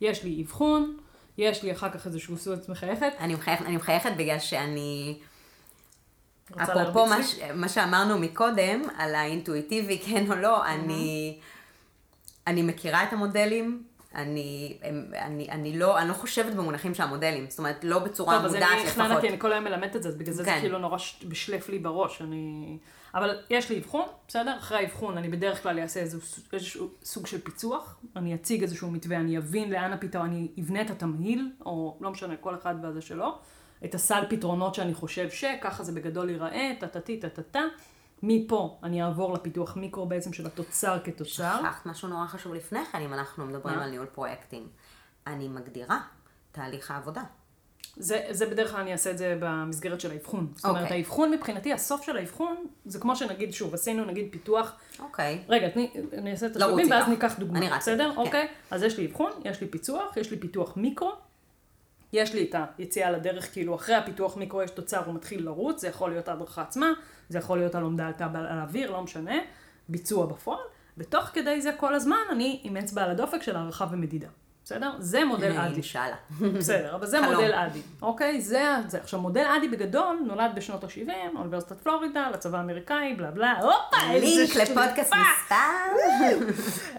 יש לי אבחון, יש לי אחר כך איזשהו סוץ מחייכת. אני מחייכת, אני מחייכת בגלל שאני, אפרופו מה, ש- מה שאמרנו מקודם, על האינטואיטיבי, כן או לא, אני, אני מכירה את המודלים, אני, אני, אני, לא, אני לא חושבת במונחים של המודלים, זאת אומרת, לא בצורה טוב, אז מודעת אני לפחות. כי אני כל היום מלמדת את זה, אז בגלל זה זה כן. כאילו נורא בשלף לי בראש. אני... אבל יש לי אבחון, בסדר? אחרי האבחון אני בדרך כלל אעשה איזשהו, איזשהו סוג של פיצוח, אני אציג איזשהו מתווה, אני אבין לאן הפתרון, אני אבנה את התמהיל, או לא משנה, כל אחד והזה שלו, את הסל פתרונות שאני חושב שככה זה בגדול ייראה, טה-טה-טי, טה-טה-טה. מפה אני אעבור לפיתוח מיקרו בעצם של התוצר כתוצר. שכחת משהו נורא חשוב לפני כן, אם אנחנו מדברים מה? על ניהול פרויקטים. אני מגדירה תהליך העבודה. זה, זה בדרך כלל אני אעשה את זה במסגרת של האבחון. זאת אומרת, אוקיי. האבחון מבחינתי, הסוף של האבחון, זה כמו שנגיד, שוב, עשינו נגיד פיתוח, אוקיי. רגע, תני, אני אעשה את השלבים ואז איתך. ניקח דוגמא, אני רצה בסדר? כן. אוקיי? אז יש לי אבחון, יש לי פיצוח, יש לי פיתוח מיקרו, יש לי את היציאה לדרך, כאילו אחרי הפיתוח מיקרו יש תוצר, הוא מתחיל לרוץ, זה יכול להיות ההדרכה עצמה, זה יכול להיות הלומדה עלתה על האוויר, לא משנה, ביצוע בפועל, ותוך כדי זה כל הזמן אני עם אצבע על הדופק של הערכה ומדידה, בסדר? זה מודל אדי. אינשאללה. בסדר, אבל זה. מודל אדי, אוקיי? זה, זה. עכשיו, מודל אדי בגדול נולד בשנות ה-70, אוניברסיטת פלורידה, לצבא האמריקאי, בלה בלה, הופה, איזה לינק לפודקאסט שליפה. מספר.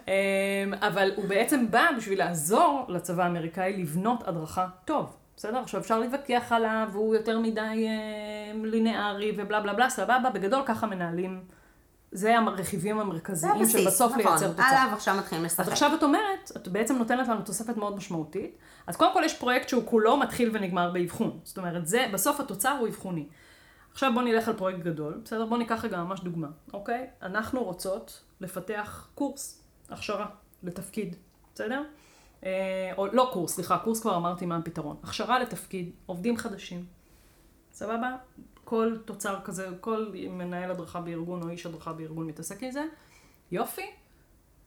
אמ, אבל הוא בעצם בא בשביל לעזור לצבא האמריקאי לבנות הדרכה טוב. בסדר? עכשיו אפשר להתווכח עליו, והוא יותר מדי אה, לינארי ובלה בלה בלה, סבבה, בגדול ככה מנהלים. זה הרכיבים זה המרכזיים הבסיס, של בסוף נכון. לייצר תוצאה. עליו עכשיו מתחילים אז לשחק. עכשיו את אומרת, את בעצם נותנת לנו תוספת מאוד משמעותית. אז קודם כל יש פרויקט שהוא כולו מתחיל ונגמר באבחון. זאת אומרת, זה, בסוף התוצר הוא אבחוני. עכשיו בוא נלך על פרויקט גדול, בסדר? בוא ניקח רגע ממש דוגמה, אוקיי? אנחנו רוצות לפתח קורס, הכשרה, לתפקיד, בסדר? אה, או לא קורס, סליחה, קורס כבר אמרתי מה הפתרון. הכשרה לתפקיד, עובדים חדשים, סבבה? כל תוצר כזה, כל מנהל הדרכה בארגון או איש הדרכה בארגון מתעסק עם זה. יופי.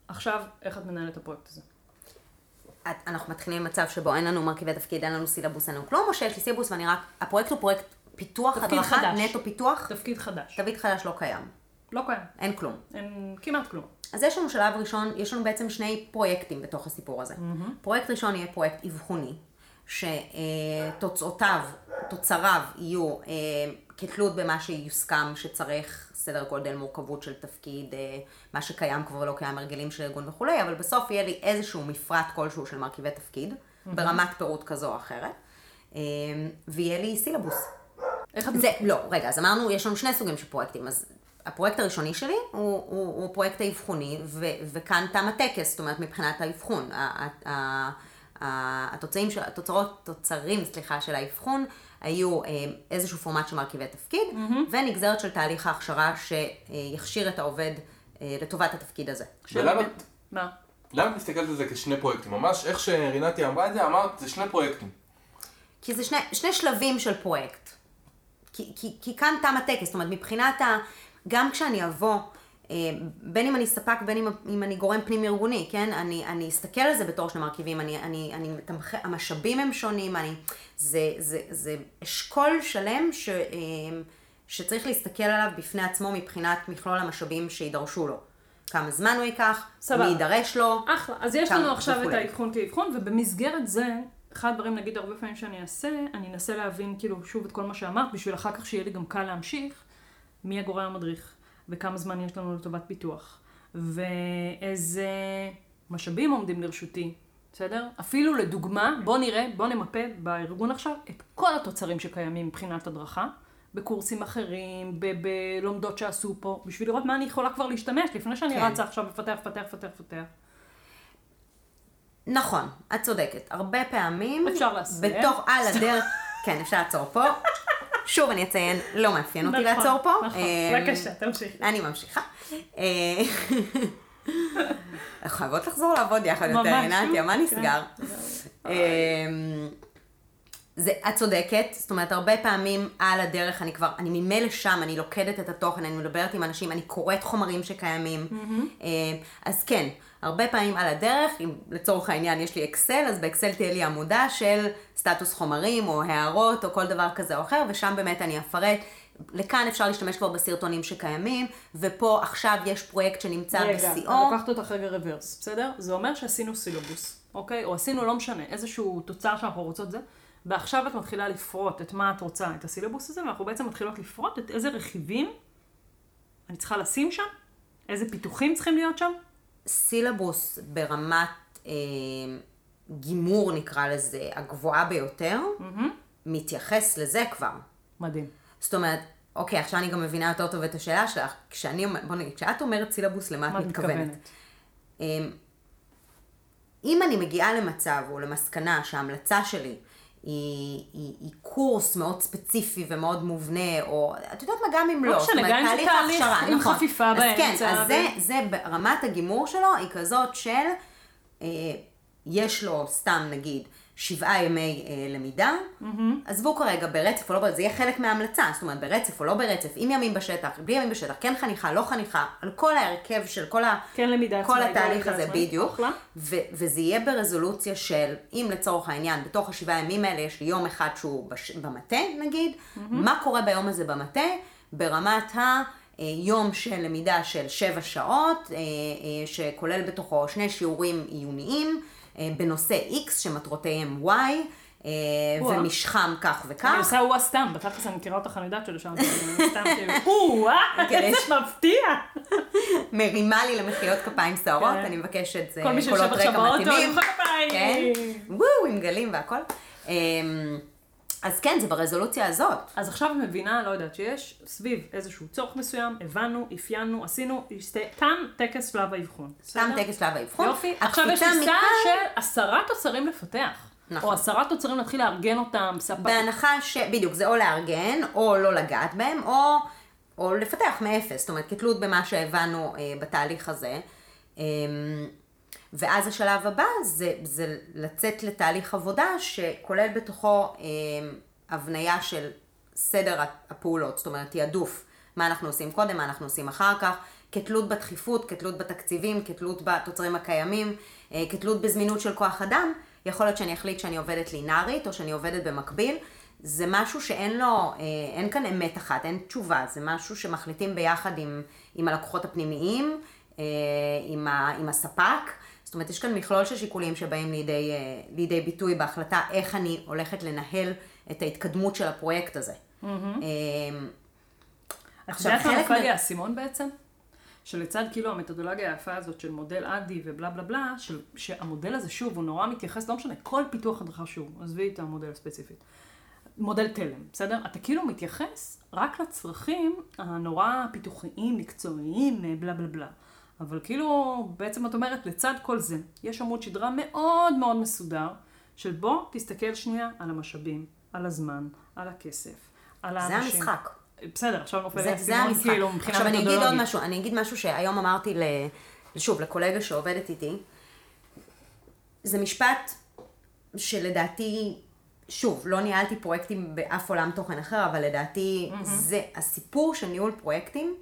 עכשיו, איך את מנהלת את הפרויקט הזה? את- אנחנו מתחילים עם מצב שבו אין לנו מרכיבי תפקיד, אין לנו סילבוס, אין לנו כלום, או שיש לי סילבוס ואני רק... הפרויקט הוא פרויקט פיתוח, תפקיד הדרכה, חדש. נטו פיתוח, תפקיד חדש. תווית חדש לא קיים. לא קיים. אין כלום. אין כמעט כלום. אז יש לנו שלב ראשון, יש לנו בעצם שני פרויקטים בתוך הסיפור הזה. Mm-hmm. פרויקט ראשון יהיה פרויקט אבחוני, שתוצאותיו, תוצריו יהיו אה, כתלות במה שיוסכם שצריך סדר גודל מורכבות של תפקיד, אה, מה שקיים כבר לא קיים, הרגלים של ארגון וכולי, אבל בסוף יהיה לי איזשהו מפרט כלשהו של מרכיבי תפקיד. ברמת פירוט כזו או אחרת, אה, ויהיה לי סילבוס. איך את... זה, לא, רגע, אז אמרנו, יש לנו שני סוגים של פרויקטים, אז הפרויקט הראשוני שלי הוא, הוא, הוא פרויקט האבחוני, ו, וכאן תם הטקס, זאת אומרת, מבחינת האבחון. ה- ה- ה- התוצאים של, התוצרות, תוצרים, סליחה, של האבחון, היו אה, איזשהו פורמט של מרכיבי תפקיד, ונגזרת של תהליך ההכשרה שיכשיר את העובד אה, לטובת התפקיד הזה. ולמה מה? למה את מסתכלת על זה כשני פרויקטים? ממש איך שרינתי אמרה את זה, אמרת, זה שני פרויקטים. כי זה שני, שני שלבים של פרויקט. כי, כי, כי כאן תם הטקס, זאת אומרת, מבחינת ה... גם כשאני אבוא, בין אם אני ספק, בין אם, אם אני גורם פנים ארגוני, כן? אני, אני אסתכל על זה בתור שני מרכיבים, אני, אני, אני מתמח... המשאבים הם שונים, אני... זה, זה, זה אשכול שלם ש, אה, שצריך להסתכל עליו בפני עצמו מבחינת מכלול המשאבים שידרשו לו. כמה זמן הוא ייקח, סבבה. מי יידרש לו. אחלה. אז יש לנו עכשיו את וכולי. האבחון כאבחון, ובמסגרת זה, אחד הדברים, נגיד, הרבה פעמים שאני אעשה, אני אנסה להבין, כאילו, שוב את כל מה שאמרת, בשביל אחר כך שיהיה לי גם קל להמשיך, מי הגורם המדריך, וכמה זמן יש לנו לטובת פיתוח, ואיזה משאבים עומדים לרשותי, בסדר? אפילו לדוגמה, בוא נראה, בוא נמפה בארגון עכשיו את כל התוצרים שקיימים מבחינת הדרכה. בקורסים אחרים, בלומדות שעשו פה, בשביל לראות מה אני יכולה כבר להשתמש, לפני שאני כן. רצה עכשיו לפתח, לפתח, לפתח, לפתח. נכון, את צודקת. הרבה פעמים... אפשר לסיים. בתוך, על הדרך... כן, אפשר לעצור פה. שוב אני אציין, לא מאפיין אותי נכון, לעצור פה. נכון, אה, בבקשה, תמשיך. אני ממשיכה. אה, חייבות לחזור לעבוד יחד יותר. עינתיה, מה כן. נסגר? אה, זה, את צודקת, זאת אומרת, הרבה פעמים על הדרך אני כבר, אני ממילא שם, אני לוקדת את התוכן, אני מדברת עם אנשים, אני קוראת חומרים שקיימים. אה, אז כן, הרבה פעמים על הדרך, אם לצורך העניין יש לי אקסל, אז באקסל תהיה לי עמודה של סטטוס חומרים, או הערות, או כל דבר כזה או אחר, ושם באמת אני אפרט. לכאן אפשר להשתמש כבר בסרטונים שקיימים, ופה עכשיו יש פרויקט שנמצא רגע, בשיאו. אני לוקחת אותך רגע רוורס, בסדר? זה אומר שעשינו סילובוס, אוקיי? או עשינו, לא משנה, איזשהו תוצר שאנחנו רוצות זה, ועכשיו את מתחילה לפרוט את מה את רוצה, את הסילובוס הזה, ואנחנו בעצם מתחילות לפרוט את איזה רכיבים אני צריכה לשים שם, איזה פיתוחים צריכים להיות שם. סילבוס ברמת אה, גימור, נקרא לזה, הגבוהה ביותר, מתייחס לזה כבר. מדהים. זאת אומרת, אוקיי, עכשיו אני גם מבינה יותר טוב את השאלה שלך. כשאני, בוא נגיד, כשאת אומרת סילבוס, למה מה את מתכוונת? מתכוונת? אמ, אם אני מגיעה למצב או למסקנה שההמלצה שלי היא, היא, היא קורס מאוד ספציפי ומאוד מובנה, או את יודעת מה, גם אם לא לא. משנה, גם אם זה תהליך ההכשרה, עם נכון. חפיפה אז כן, באמצע, אז ו- זה, זה ברמת הגימור שלו, היא כזאת של, אה, יש לו סתם נגיד שבעה ימי אה, למידה, עזבו כרגע ברצף או לא ברצף, זה יהיה חלק מההמלצה, זאת אומרת ברצף או לא ברצף, עם ימים בשטח, בלי ימים בשטח, כן חניכה, לא חניכה, על כל ההרכב של כל ה... כן למידה כל עצמאית, התהליך הזה עצמאית, בדיוק. ו- וזה יהיה ברזולוציה של, אם לצורך העניין, בתוך השבעה ימים האלה יש לי יום אחד שהוא בש- במטה נגיד, מה קורה ביום הזה במטה, ברמת היום של למידה של שבע שעות, אה, אה, שכולל בתוכו שני שיעורים עיוניים, אה, בנושא X שמטרותיהם Y, אה. ומשכם כך אני וכך. עושה וואה סתם, בתכלס אני מכירה אותך, אני יודעת שלשם, אני סתם כאילו, וואה, כן, איזה מפתיע. מרימה לי למחיאות כפיים סוערות, כן. אני מבקשת זה כל מי שיושב קולות עכשיו רקע באוטו, מתאימים. למחוא כפיים. כן, וואו, עם גלים והכל. אז כן, זה ברזולוציה הזאת. אז עכשיו את מבינה, לא יודעת, שיש סביב איזשהו צורך מסוים, הבנו, אפיינו, עשינו, תם טקס שלב האבחון. בסדר? טקס שלב האבחון. יופי, עכשיו יש טיסה מכאן, של עשרה תוצרים לפתח. נכון. או עשרה תוצרים להתחיל לארגן אותם, ספק. בהנחה ש... בדיוק, זה או לארגן, או לא לגעת בהם, או, או לפתח מאפס. זאת אומרת, כתלות במה שהבנו אה, בתהליך הזה. אמ, ואז השלב הבא זה, זה לצאת לתהליך עבודה שכולל בתוכו אמ, הבניה של סדר הפעולות, זאת אומרת תעדוף, מה אנחנו עושים קודם, מה אנחנו עושים אחר כך, כתלות בדחיפות, כתלות בתקציבים, כתלות בתוצרים הקיימים, אה, כתלות בזמינות של כוח אדם, יכול להיות שאני אחליט שאני עובדת לינארית או שאני עובדת במקביל, זה משהו שאין לו, אה, אין כאן אמת אחת, אין תשובה, זה משהו שמחליטים ביחד עם, עם הלקוחות הפנימיים, אה, עם, ה, עם הספק, זאת אומרת, יש כאן מכלול של שיקולים שבאים לידי, אה, לידי ביטוי בהחלטה איך אני הולכת לנהל את ההתקדמות של הפרויקט הזה. את עכשיו, יודעת מה חלק נפל לי האסימון בעצם? שלצד כאילו המתודולוגיה היפה הזאת של מודל אדי ובלה בלה בלה, של, שהמודל הזה שוב, הוא נורא מתייחס, לא משנה, כל פיתוח הדרכה שהוא, עזבי את המודל הספציפי. מודל תלם, בסדר? אתה כאילו מתייחס רק לצרכים הנורא פיתוחיים, מקצועיים, אה, בלה בלה בלה. אבל כאילו, בעצם את אומרת, לצד כל זה, יש עמוד שדרה מאוד מאוד מסודר, של בוא תסתכל שנייה על המשאבים, על הזמן, על הכסף, על זה האנשים. המשחק. בסדר, עכשיו נופל לי זה, זה המשחק. כאילו, מבחינה עכשיו אני אגיד עוד. משהו, אני אגיד משהו שהיום אמרתי, ל, שוב, לקולגה שעובדת איתי, זה משפט שלדעתי, שוב, לא ניהלתי פרויקטים באף עולם תוכן אחר, אבל לדעתי, זה, הסיפור של ניהול פרויקטים,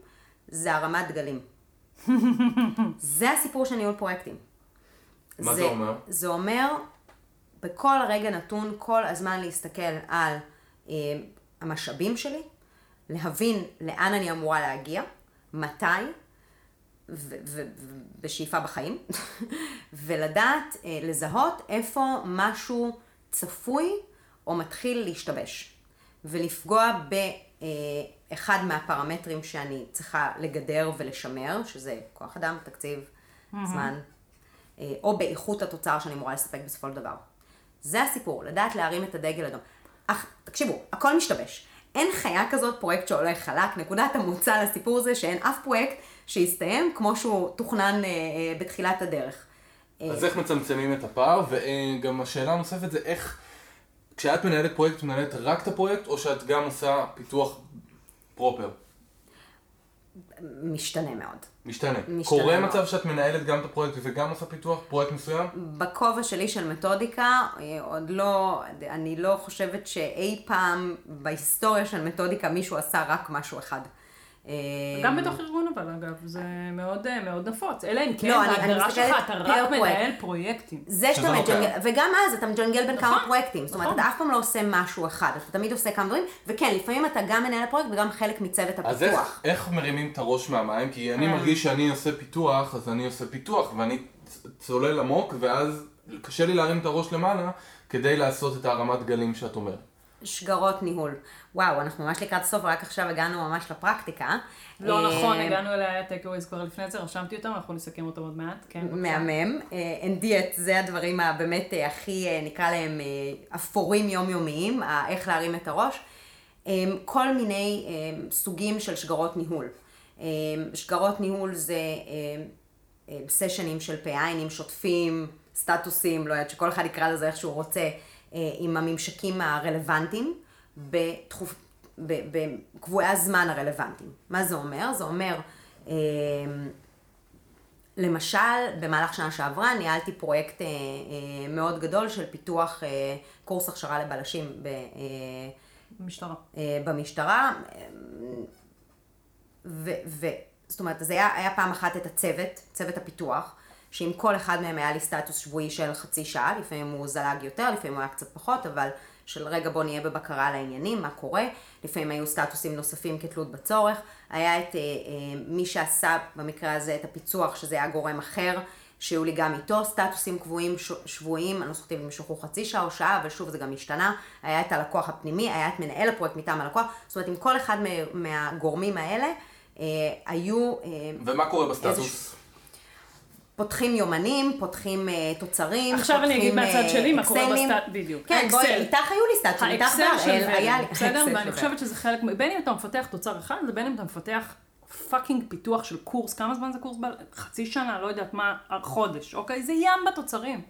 זה הרמת דגלים. זה הסיפור של ניהול פרויקטים. מה זה אומר? זה אומר, בכל רגע נתון, כל הזמן להסתכל על אה, המשאבים שלי, להבין לאן אני אמורה להגיע, מתי, ו- ו- ו- בשאיפה בחיים, ולדעת, אה, לזהות איפה משהו צפוי או מתחיל להשתבש, ולפגוע באחד מהפרמטרים שאני צריכה לגדר ולשמר, שזה כוח אדם, תקציב, זמן, אה, או באיכות התוצר שאני אמורה לספק בסופו של דבר. זה הסיפור, לדעת להרים את הדגל אדום. אך, תקשיבו, הכל משתבש. אין חיה כזאת, פרויקט שהולך חלק, נקודת המוצא לסיפור זה שאין אף פרויקט שיסתיים כמו שהוא תוכנן אה, אה, בתחילת הדרך. אז איך מצמצמים את הפער, וגם השאלה הנוספת זה איך, כשאת מנהלת פרויקט, את מנהלת רק את הפרויקט, או שאת גם עושה פיתוח פרופר? משתנה מאוד. משתנה. משתנה קורה מאוד. מצב שאת מנהלת גם את הפרויקט וגם עושה פיתוח, פרויקט מסוים? בכובע שלי של מתודיקה, אה, עוד לא, אני לא חושבת שאי פעם בהיסטוריה של מתודיקה מישהו עשה רק משהו אחד. אה, גם בתוך ארגון אבל אגב, זה מאוד אה, מאוד נפוץ. אלא אם כן, לא, אני- בהגדרה אני שלך מסתכלת אתה רק פרויקט. מנהל פרויקטים. זה שאתה לא מג'נגל. וגם אז אתה מג'נגל בין כמה נכון, פרויקטים. זאת אומרת, נכון. אתה אף פעם לא עושה משהו אחד, אתה תמיד עושה כמה דברים, וכן, לפעמים אתה גם מנהל הפרויקט וגם חלק מצוות אז איך, הפיתוח. מרימים את הראש מהמים? כי אני אה. מרגיש שאני עושה פיתוח, אז אני עושה פיתוח, ואני צולל עמוק, ואז קשה לי להרים את הראש למעלה, כדי לעשות את הרמת גלים שאת אומרת. שגרות ניהול. וואו, אנחנו ממש לקראת הסוף, רק עכשיו הגענו ממש לפרקטיקה. לא אה, נכון, הגענו takeaways כבר לפני זה, רשמתי אותם, אנחנו נסכם אותם עוד מעט. כן, בבקשה. מהמם. אין דיאט, זה הדברים הבאמת אה, הכי, אה, נקרא להם, אה, אפורים יומיומיים, איך להרים את הראש. כל מיני סוגים של שגרות ניהול. שגרות ניהול זה סשנים של פעיינים שוטפים, סטטוסים, לא יודעת, שכל אחד יקרא לזה איך שהוא רוצה, אה, עם הממשקים הרלוונטיים, בתחופ... ב- בקבועי הזמן הרלוונטיים. מה זה אומר? זה אומר, אמ, למשל, במהלך שנה שעברה ניהלתי פרויקט אה, אה, מאוד גדול של פיתוח אה, קורס הכשרה לבלשים ב, אה, משטרה. אה, במשטרה, ו, ו, זאת אומרת, אז היה, היה פעם אחת את הצוות, צוות הפיתוח, שעם כל אחד מהם היה לי סטטוס שבועי של חצי שעה, לפעמים הוא זלג יותר, לפעמים הוא היה קצת פחות, אבל של רגע בוא נהיה בבקרה על העניינים, מה קורה, לפעמים היו סטטוסים נוספים כתלות בצורך, היה את אה, אה, מי שעשה במקרה הזה את הפיצוח, שזה היה גורם אחר, שהיו לי גם איתו סטטוסים קבועים, ש- שבועיים, אני לא זוכרת אם הם נמשכו חצי שעה או שעה, אבל שוב זה גם השתנה, היה את הלקוח הפנימי, היה את מנהל הפרויקט מטעם הלקוח, זאת אומרת עם כל אחד מה- מהגורמים האלה, אה, היו... אה, ומה קורה בסטטוס? איזשהו- פותחים יומנים, פותחים uh, תוצרים, עכשיו אני פותחים, אגיד מהצד אה, שלי מה קורה אקסלים. בסטט... בדיוק. כן, בואי. איתך היו לי סטטוסים, איתך בהראל, היה לי... ורד, בסדר? ואני חושבת שזה חלק, בין אם אתה מפתח תוצר אחד, ובין אם אתה מפתח fucking פיתוח של קורס, כמה זמן זה קורס? חצי שנה, לא יודעת מה, חודש, אוקיי? זה ים בתוצרים.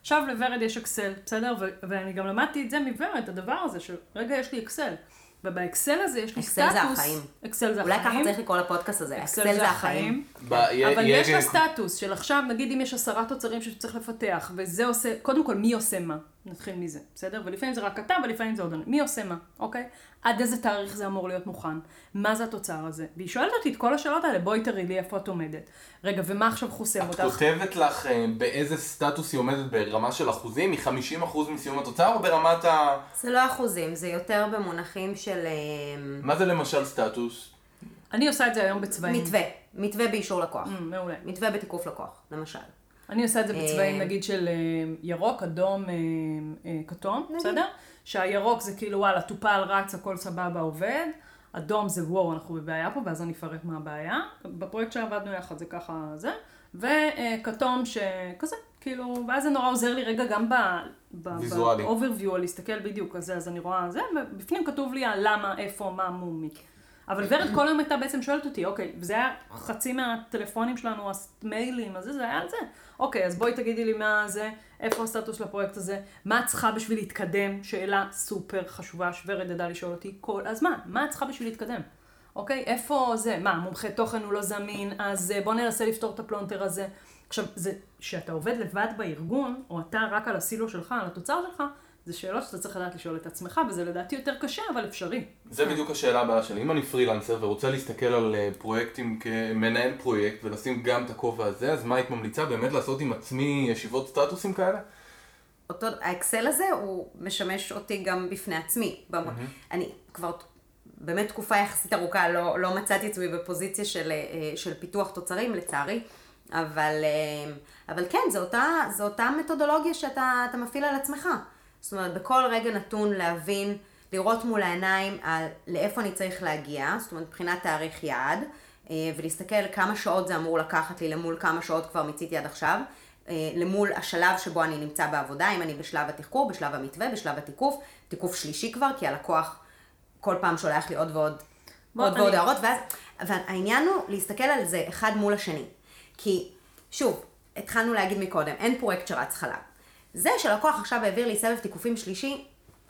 עכשיו לוורד יש אקסל, בסדר? ואני גם למדתי את זה מוורד, הדבר הזה, שרגע יש לי אקסל. ובאקסל הזה יש לי אקסל סטטוס. זה החיים. אקסל זה אולי החיים. ככה צריך לקרוא לפודקאסט הזה, אקסל זה החיים. ב- אבל יש לה סטטוס של עכשיו, נגיד אם יש עשרה תוצרים שצריך לפתח, וזה עושה, קודם כל מי עושה מה, נתחיל מזה, בסדר? ולפעמים זה רק אתה, ולפעמים זה עוד אני. מי עושה מה, אוקיי? עד איזה תאריך זה אמור להיות מוכן? מה זה התוצר הזה? והיא שואלת אותי את כל השאלות האלה, בואי תראי לי איפה את עומדת. רגע, ומה עכשיו חוסם את אותך? כותבת לך אה, באיזה סטטוס היא עומדת ברמה של אחוזים? מ-50% מסיום התוצר או ברמת ה... זה לא אחוזים, זה יותר במונחים של אה, מה זה למשל סטטוס? אני עושה את זה היום בצבעים. מתווה, מתווה באישור לקוח. Mm, מעולה. מתווה בתיקוף לקוח, למשל. אני עושה את זה בצבעים אה, נגיד של אה, ירוק, אדום, אה, כתום, בסדר? שהירוק זה כאילו וואלה, טופל, רץ, הכל סבבה, עובד. אדום זה וואו, אנחנו בבעיה פה, ואז אני אפרט מה הבעיה. בפרויקט שעבדנו יחד זה ככה זה. וכתום שכזה, כאילו, ואז זה נורא עוזר לי רגע גם ב... ויזואלי. ב-overview, להסתכל בדיוק על זה, אז אני רואה זה, ובפנים כתוב לי הלמה, איפה, מה, מו, מי. אבל ורד כל היום הייתה בעצם שואלת אותי, אוקיי, וזה היה חצי מהטלפונים שלנו, המיילים, אז זה, זה היה על זה. אוקיי, אז בואי תגידי לי מה זה, איפה הסטטוס של הפרויקט הזה, מה את צריכה בשביל להתקדם, שאלה סופר חשובה, שורד ידע לשאול אותי כל הזמן, מה את צריכה בשביל להתקדם? אוקיי, איפה זה, מה, מומחה תוכן הוא לא זמין, אז אה, בוא ננסה לפתור את הפלונטר הזה. עכשיו, זה, שאתה עובד לבד בארגון, או אתה רק על הסילו שלך, על התוצר שלך, זה שאלות שאתה צריך לדעת לשאול את עצמך, וזה לדעתי יותר קשה, אבל אפשרי. זה בדיוק השאלה הבאה שלי. אם אני פרילנסר ורוצה להסתכל על אה, פרויקטים כמנהל פרויקט ולשים גם את הכובע הזה, אז מה היית ממליצה? באמת לעשות עם עצמי ישיבות סטטוסים כאלה? אותו, האקסל הזה הוא משמש אותי גם בפני עצמי. Mm-hmm. אני כבר באמת תקופה יחסית ארוכה לא, לא מצאתי עצמי בפוזיציה של, אה, של פיתוח תוצרים לצערי, אבל, אה, אבל כן, זו אותה, זו אותה מתודולוגיה שאתה אתה מפעיל על עצמך. זאת אומרת, בכל רגע נתון להבין, לראות מול העיניים על לאיפה אני צריך להגיע, זאת אומרת, מבחינת תאריך יעד, אה, ולהסתכל כמה שעות זה אמור לקחת לי למול כמה שעות כבר מיציתי עד עכשיו. אה, למול השלב שבו אני נמצא בעבודה, אם אני בשלב התחקור, בשלב המתווה, בשלב התיקוף, תיקוף שלישי כבר, כי הלקוח כל פעם שולח לי עוד ועוד, בוא, עוד אני- ועוד הערות, ואז, אבל העניין הוא להסתכל על זה אחד מול השני. כי, שוב, התחלנו להגיד מקודם, אין פרויקט שרץ חלק. זה שלקוח עכשיו העביר לי סבב תיקופים שלישי,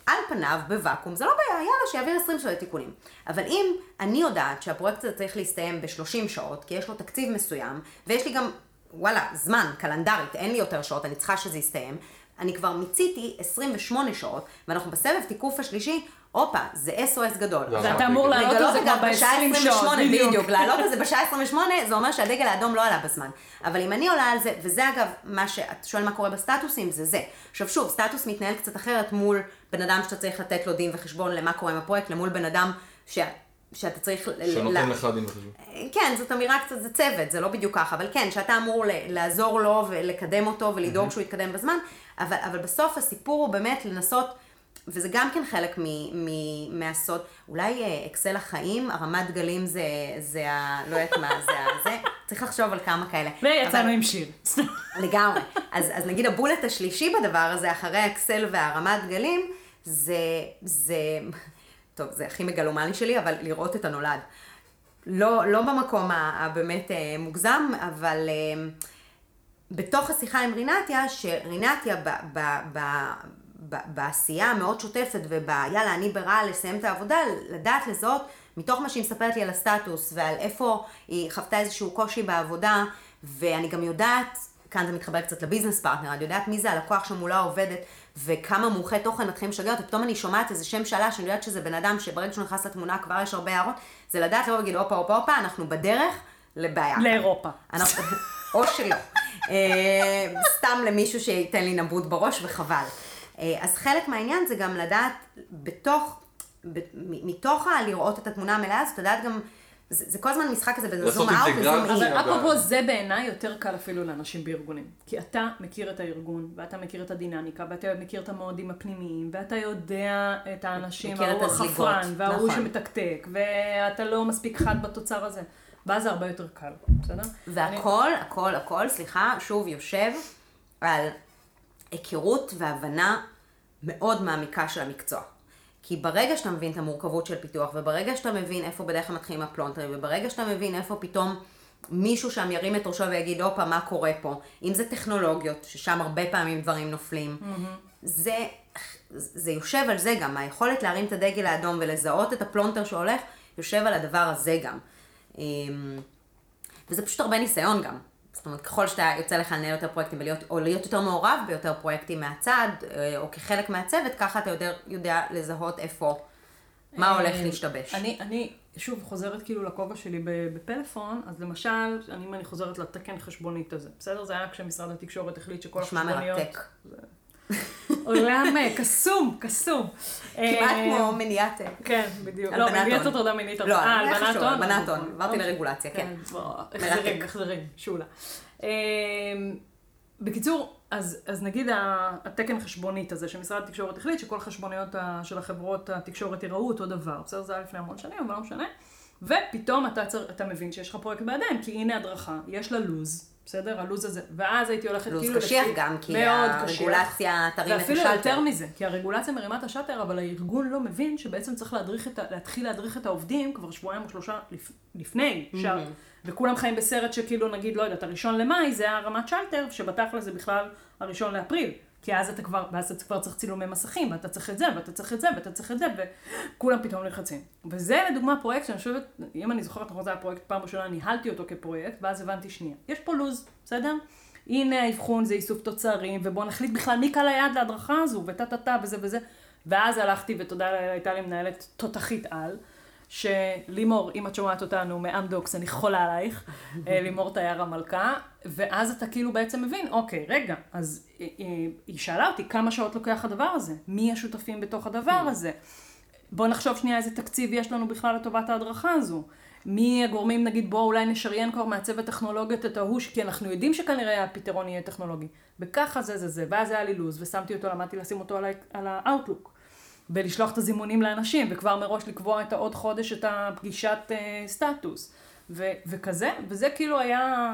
על פניו, בוואקום, זה לא בעיה, יאללה, שיעביר 20 שעות תיקונים. אבל אם אני יודעת שהפרויקט הזה צריך להסתיים ב-30 שעות, כי יש לו תקציב מסוים, ויש לי גם, וואלה, זמן, קלנדרית, אין לי יותר שעות, אני צריכה שזה יסתיים, אני כבר מיציתי 28 שעות, ואנחנו בסבב תיקוף השלישי, הופה, זה SOS גדול. זה ואתה. אמור לעלות על לגלות זה כבר אגב בשעה ב-20 שעות, 28, בדיוק. בדיוק, לעלות על זה בשעה 28, זה אומר שהדגל האדום לא עלה בזמן. אבל אם אני עולה על זה, וזה אגב, מה שאת שואל מה קורה בסטטוסים, זה זה. עכשיו שוב, סטטוס מתנהל קצת אחרת מול בן אדם שאתה צריך לתת לו דין וחשבון למה קורה עם הפרויקט, למול בן אדם ש... שאתה צריך... שנותן ל- לך דין וחשבון. כן, זאת אמירה קצת, זה צוות, זה לא בדיוק ככה, אבל כן, שאתה אמור ל- לעזור לו ולקדם אותו ולדאוג שהוא יתקדם בזמן, אבל, אבל בסוף הסיפור הוא באמת לנסות, וזה גם כן חלק מ- מ- מהסוד, אולי אה, אקסל החיים, הרמת גלים זה, זה ה... לא יודעת מה, זה ה... זה, צריך לחשוב על כמה כאלה. ויצאנו אבל- עם שיר. לגמרי. אז, אז נגיד הבולט השלישי בדבר הזה, אחרי האקסל והרמת גלים, זה, זה, טוב, זה הכי מגלומני שלי, אבל לראות את הנולד. לא, לא במקום הבאמת אה, מוגזם, אבל אה, בתוך השיחה עם רינתיה, שרינתיה ב, ב, ב, בעשייה המאוד שוטפת וביאללה, אני ברע לסיים את העבודה, לדעת לזהות מתוך מה שהיא מספרת לי על הסטטוס ועל איפה היא חוותה איזשהו קושי בעבודה, ואני גם יודעת, כאן זה מתחבר קצת לביזנס פרטנר, אני יודעת מי זה הלקוח שמולה עובדת, וכמה מומחי תוכן מתחילים לשגע אותי, פתאום אני שומעת איזה שם שאלה שאני יודעת שזה בן אדם שברגע שהוא נכנס לתמונה כבר יש הרבה הערות, זה לדעת לא להגיד הופה הופה הופה, אנחנו בדרך לבעיה. לאירופה. אנחנו, או שלא. אה, סתם למישהו שייתן לי נבוט בראש וחבל. אה, אז חלק מהעניין זה גם לדעת בתוך, ב- מתוך הלראות את התמונה המלאה הזאת, לדעת גם, זה, זה כל הזמן משחק כזה, וזה לעשות זום אאוט. וזום אין. אבל אפרופו זה בעיניי יותר קל אפילו לאנשים בארגונים. כי אתה מכיר את הארגון, ואתה מכיר את הדינמיקה, ואתה מכיר את המועדים הפנימיים, ואתה יודע את האנשים, מכיר את וההוא הזליגות, החפרן, וההוא נכון. שמתקתק, ואתה לא מספיק חד בתוצר הזה. ואז זה הרבה יותר קל, בסדר? והכל, הכל, הכל, סליחה, שוב יושב על היכרות והבנה מאוד מעמיקה של המקצוע. כי ברגע שאתה מבין את המורכבות של פיתוח, וברגע שאתה מבין איפה בדרך כלל מתחילים הפלונטרים, וברגע שאתה מבין איפה פתאום מישהו שם ירים את ראשו ויגיד, הופה, מה קורה פה? אם זה טכנולוגיות, ששם הרבה פעמים דברים נופלים, זה, זה יושב על זה גם, היכולת להרים את הדגל האדום ולזהות את הפלונטר שהולך, יושב על הדבר הזה גם. אמ, וזה פשוט הרבה ניסיון גם. זאת אומרת, ככל שאתה יוצא לך לנהל יותר פרויקטים ולהיות, או להיות יותר מעורב ביותר פרויקטים מהצד, אה, או כחלק מהצוות, ככה אתה יודע, יודע לזהות איפה, מה הולך אה, להשתבש. אני, אני, שוב, חוזרת כאילו לכובע שלי בפלאפון, אז למשל, אני, אם אני חוזרת לתקן חשבונית הזה, בסדר? זה היה כשמשרד התקשורת החליט שכל נשמע החשבוניות... מרתק. עולם אה, קסום, קסום. כמעט אה, כמו מניעת... כן, בדיוק. לא, מניעת. הטרדה מינית. לא, אה, הלבנת הון. הלבנת. הון. עברתי אוקיי. לרגולציה, כן. בוא, החזרים. החזרים, שולה. אה, בקיצור, אז, אז נגיד התקן חשבונית הזה שמשרד התקשורת החליט שכל חשבוניות של החברות התקשורת יראו אותו דבר, בסדר? זה היה לפני המון שנים, אבל לא משנה. ופתאום אתה, צר, אתה מבין שיש לך פרויקט בידיים, כי הנה הדרכה, יש לה לוז, בסדר? הלוז הזה. ואז הייתי הולכת לו"ז כאילו... קשיח לפי- גם, כי מאוד קשיח. הרגולציה תרים את ואפילו השלטר. יותר מזה, כי הרגולציה מרימה את השאטר, אבל הארגון לא מבין שבעצם צריך להדריך את, ה- להתחיל להדריך את העובדים כבר שבועיים או שלושה לפ, לפני, שה, וכולם חיים בסרט שכאילו נגיד, לא יודעת, הראשון למאי זה הרמת שלטר, שבתכל'ס זה בכלל הראשון לאפריל. כי אז אתה כבר, ואז אתה כבר צריך צילומי מסכים, ואתה צריך את זה, ואתה צריך את זה, ואתה צריך את זה, וכולם פתאום נלחצים. וזה לדוגמה פרויקט שאני חושבת, אם אני זוכרת נכון, זה היה פרויקט פעם ראשונה, ניהלתי אותו כפרויקט, ואז הבנתי שנייה. יש פה לו"ז, בסדר? הנה האבחון, זה איסוף תוצרים, ובואו נחליט בכלל מי קל היעד להדרכה הזו, וטה טה טה וזה וזה. ואז הלכתי, ותודה הייתה לי מנהלת תותחית על, שלימור, אם את שומעת אותנו מאמדוקס, אני חולה עלייך, אה, לימור תייר המלכה, ואז אתה כאילו בעצם מבין, אוקיי, רגע, אז אה, אה, היא שאלה אותי כמה שעות לוקח הדבר הזה, מי השותפים בתוך הדבר הזה. בוא נחשוב שנייה איזה תקציב יש לנו בכלל לטובת ההדרכה הזו. מי הגורמים, נגיד, בוא אולי נשריין כבר מהצוות טכנולוגיות את ההוא, כי אנחנו יודעים שכנראה הפתרון יהיה טכנולוגי. וככה זה זה זה, ואז היה לי לו"ז, ושמתי אותו, למדתי לשים אותו על ה- ולשלוח את הזימונים לאנשים, וכבר מראש לקבוע את העוד חודש את הפגישת אה, סטטוס. ו- וכזה, וזה כאילו היה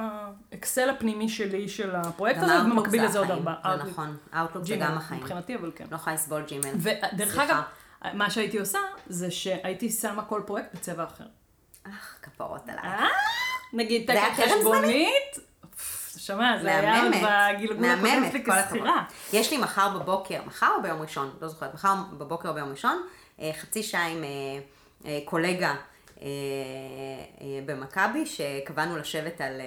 אקסל הפנימי שלי של הפרויקט הזה, ובמקביל זה לזה עוד ארבעה. זה. נכון, Outlook זה גם החיים. מבחינתי, אבל כן. לא יכולה לסבול ג'ימל. ודרך. אגב, מה שהייתי עושה, זה שהייתי שמה כל פרויקט בצבע אחר. אך, כפרות עליי. אה? נגיד תקן זמני? חשבונית, שמע, זה היה עוד בגלגול הקודם שלי. כשכירה. יש לי מחר בבוקר, מחר או ביום ראשון? לא זוכרת, מחר בבוקר או ביום ראשון, אה, חצי שעה עם אה, אה, קולגה במכבי, שקבענו לשבת על,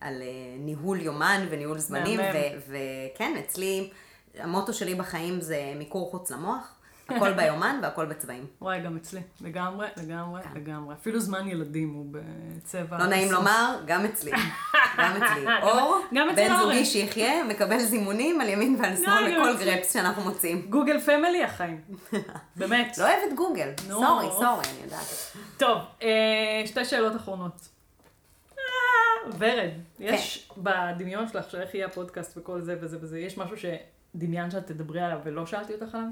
על ניהול יומן וניהול זמנים, וכן, אצלי, המוטו שלי בחיים זה מיקור חוץ למוח, הכל ביומן והכל בצבעים. וואי, גם אצלי. לגמרי, לגמרי, לגמרי. אפילו זמן ילדים הוא בצבע. לא נעים אסור. לומר, גם אצלי. גם אצלי. אור, גם אצל בן אורן. זוגי שיחיה, מקבל זימונים על ימין ועל שמאל גם לכל. גרפס שאנחנו מוצאים. גוגל פמילי החיים. באמת. לא אוהבת גוגל. sorry, sorry, אני יודעת. טוב, אה, שתי שאלות אחרונות. אה, ורד, יש כן. בדמיון שלך של איך יהיה הפודקאסט וכל זה וזה וזה, יש משהו שדמיינת שאת תדברי עליו ולא שאלתי אותך עליו?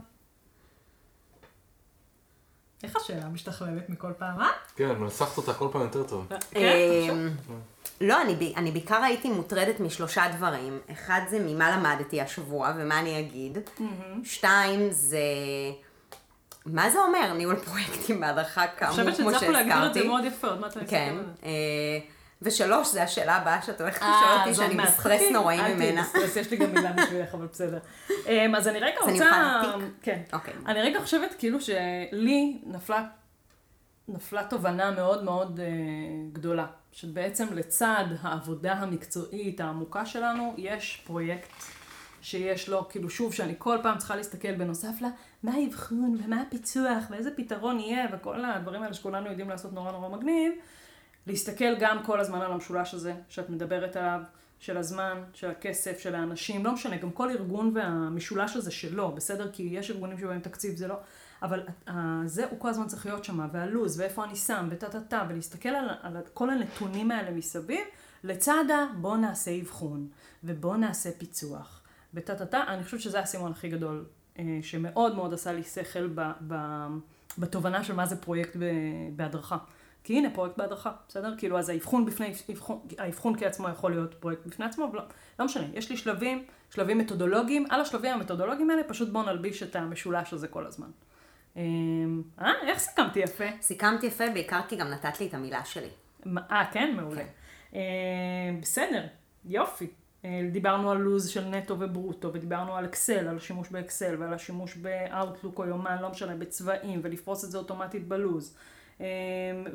איך השאלה משתכללת מכל פעם, אה? כן, מנסחת אותה כל פעם יותר טוב. כן, אמ, לא, אני ב- אני בעיקר הייתי מוטרדת משלושה דברים. אחד זה ממה למדתי השבוע ומה אני אגיד. שתיים זה מה זה אומר ניהול פרויקטים בהדרכה אני כאמור, חושבת כמו שהצלחנו להגדיר את זה שהזכרתי? מאוד יפה, עוד מעט אני כן. אסתכל על זה. ושלוש, זה השאלה הבאה שאת הולכת לשאול אה, אותי, זאת שאני. בסטרס נוראי אל תהיי ממנה. בסטרס, יש לי גם מילה בשבילך, אבל בסדר. אמ, אז אני רגע אז אני רוצה... אוכל להעתיק? כן. אוקיי. אני רגע חושבת כאילו שלי נפלה, נפלה תובנה מאוד מאוד אה, גדולה, שבעצם לצד העבודה המקצועית העמוקה שלנו, יש פרויקט שיש לו, כאילו שוב, שאני כל פעם צריכה להסתכל בנוסף לה, מה האבחון ומה הפיצוח ואיזה פתרון יהיה וכל הדברים האלה שכולנו יודעים לעשות נורא נורא מגניב, להסתכל גם כל הזמן על המשולש הזה שאת מדברת עליו, של הזמן, של הכסף, של האנשים, לא משנה, גם כל ארגון והמשולש הזה שלו, בסדר? כי יש ארגונים שבהם תקציב זה לא, אבל זה הוא כל הזמן צריך להיות שם, והלו"ז, ואיפה אני שם, וטה טה טה, ולהסתכל על, על כל הנתונים האלה מסביב, לצד ה בוא נעשה אבחון, ובוא נעשה פיצוח, וטה טה טה, אני חושבת שזה האסימון הכי גדול, אה, שמאוד מאוד עשה לי שכל ב, ב, בתובנה של מה זה פרויקט בהדרכה. כי הנה פרויקט בהדרכה, בסדר? כאילו אז האבחון בפני, אבחון, האבחון כעצמו יכול להיות פרויקט בפני עצמו, אבל לא, לא משנה, יש לי שלבים, שלבים מתודולוגיים, על השלבים המתודולוגיים האלה פשוט בואו נלביש את המשולש הזה כל הזמן. אמ, אה, איך סיכמתי יפה? סיכמתי יפה, בעיקר כי גם נתת לי את המילה שלי. אה, כן? מעולה. אה, בסדר, יופי. אה, דיברנו על לו"ז של נטו וברוטו, ודיברנו על אקסל, על השימוש באקסל, ועל השימוש באאוטלוק או יומן, לא משנה, בצבעים, ולפרוס את זה אוטומטית בלו"ז. אה,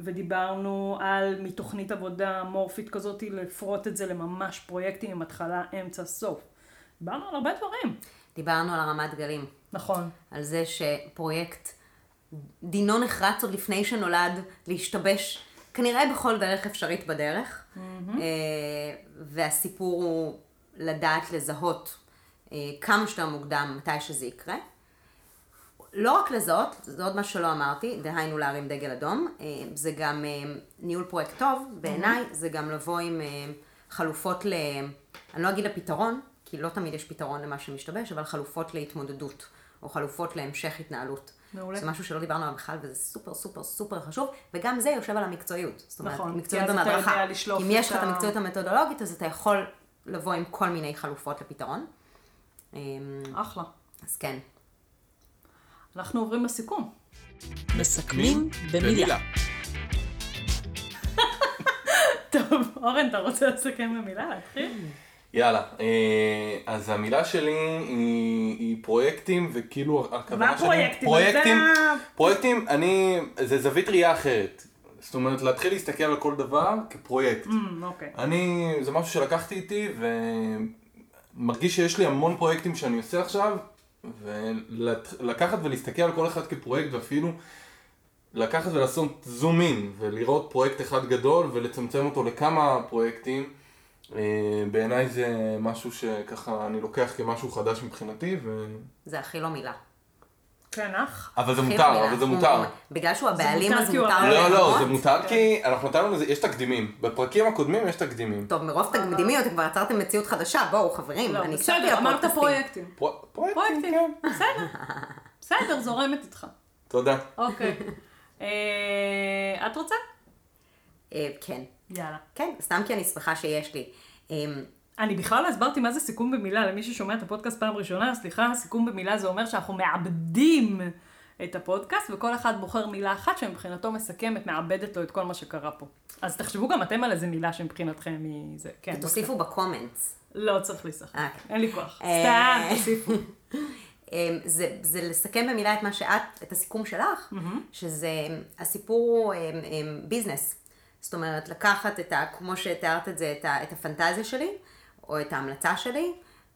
ודיברנו על מתוכנית עבודה מורפית כזאת, לפרוט את זה לממש פרויקטים עם התחלה, אמצע, סוף. דיברנו על הרבה דברים. דיברנו על הרמת גלים, נכון. על זה שפרויקט דינו נחרץ עוד לפני שנולד להשתבש כנראה בכל דרך אפשרית בדרך, אה, והסיפור הוא לדעת לזהות אה, כמה שיותר מוקדם מתי שזה יקרה. לא רק לזהות, זה עוד משהו שלא אמרתי, דהיינו להרים דגל אדום, אה, זה גם אה, ניהול פרויקט טוב, בעיניי זה גם לבוא עם אה, חלופות ל... אני לא אגיד לפתרון, כי לא תמיד יש פתרון למה שמשתבש, אבל חלופות להתמודדות, או חלופות להמשך התנהלות. מעולה. זה משהו שלא דיברנו עליו בכלל, וזה סופר סופר סופר חשוב, וגם זה יושב על המקצועיות. זאת אומרת, נכון, מקצועיות כי במדרכה. לשלוף אם יש לך את המקצועיות המתודולוגית, אז אתה יכול לבוא עם כל מיני חלופות לפתרון. אמ, אחלה. אז כן. אנחנו עוברים לסיכום. מסכמים במילה. טוב, אורן, אתה רוצה לסכם במילה? להתחיל? יאללה, אה, אז המילה שלי היא, היא פרויקטים, וכאילו הכוונה מה פרויקטים? פרויקטים, זה פרויקטים, אני, זה זווית ראייה אחרת. זאת אומרת, להתחיל להסתכל על כל דבר כפרויקט. אמ, אוקיי. אני, זה משהו שלקחתי איתי, ומרגיש שיש לי המון פרויקטים שאני עושה עכשיו, ולקחת ולהסתכל על כל אחד כפרויקט, ואפילו לקחת ולעשות זום אין, ולראות פרויקט אחד גדול, ולצמצם אותו לכמה פרויקטים, אה, בעיניי זה משהו שככה אני לוקח כמשהו חדש מבחינתי, ו... זה הכי לא מילה. כן, אח? אבל זה מותר. אבל זה מותר. בגלל שהוא הבעלים, מותר אז מותר לו לא, לא? זה מותר כי אנחנו נתנו לזה, יש תקדימים. בפרקים הקודמים יש תקדימים. טוב, מרוב תקדימיות, אתם כבר יצרתם מציאות חדשה, בואו חברים, לא, אני הקשבתי בסדר, אמרת. פרויקטים. פרו- פרויקטים, כן. בסדר. בסדר, זורמת איתך. תודה. אוקיי. אה, את רוצה? אה, כן. יאללה. כן, סתם כי אני שמחה שיש לי. אני בכלל לא הסברתי מה זה סיכום במילה למי ששומע את הפודקאסט פעם ראשונה, סליחה, סיכום במילה זה אומר שאנחנו מעבדים את הפודקאסט, וכל אחד בוחר מילה אחת שמבחינתו מסכמת, מעבדת לו את כל מה שקרה פה. אז תחשבו גם אתם על איזה מילה שמבחינתכם היא זה. כן, תוסיפו בקומנטס. לא צריך להיסחף. אה. אין לי כוח. אה. סתם, תוסיפו. אמ, זה, זה לסכם במילה את מה שאת, את הסיכום שלך, שזה, הסיפור הוא ביזנס. זאת אומרת, לקחת את ה... כמו שתיארת את זה, את, ה, את הפנטזיה שלי, או את ההמלצה שלי,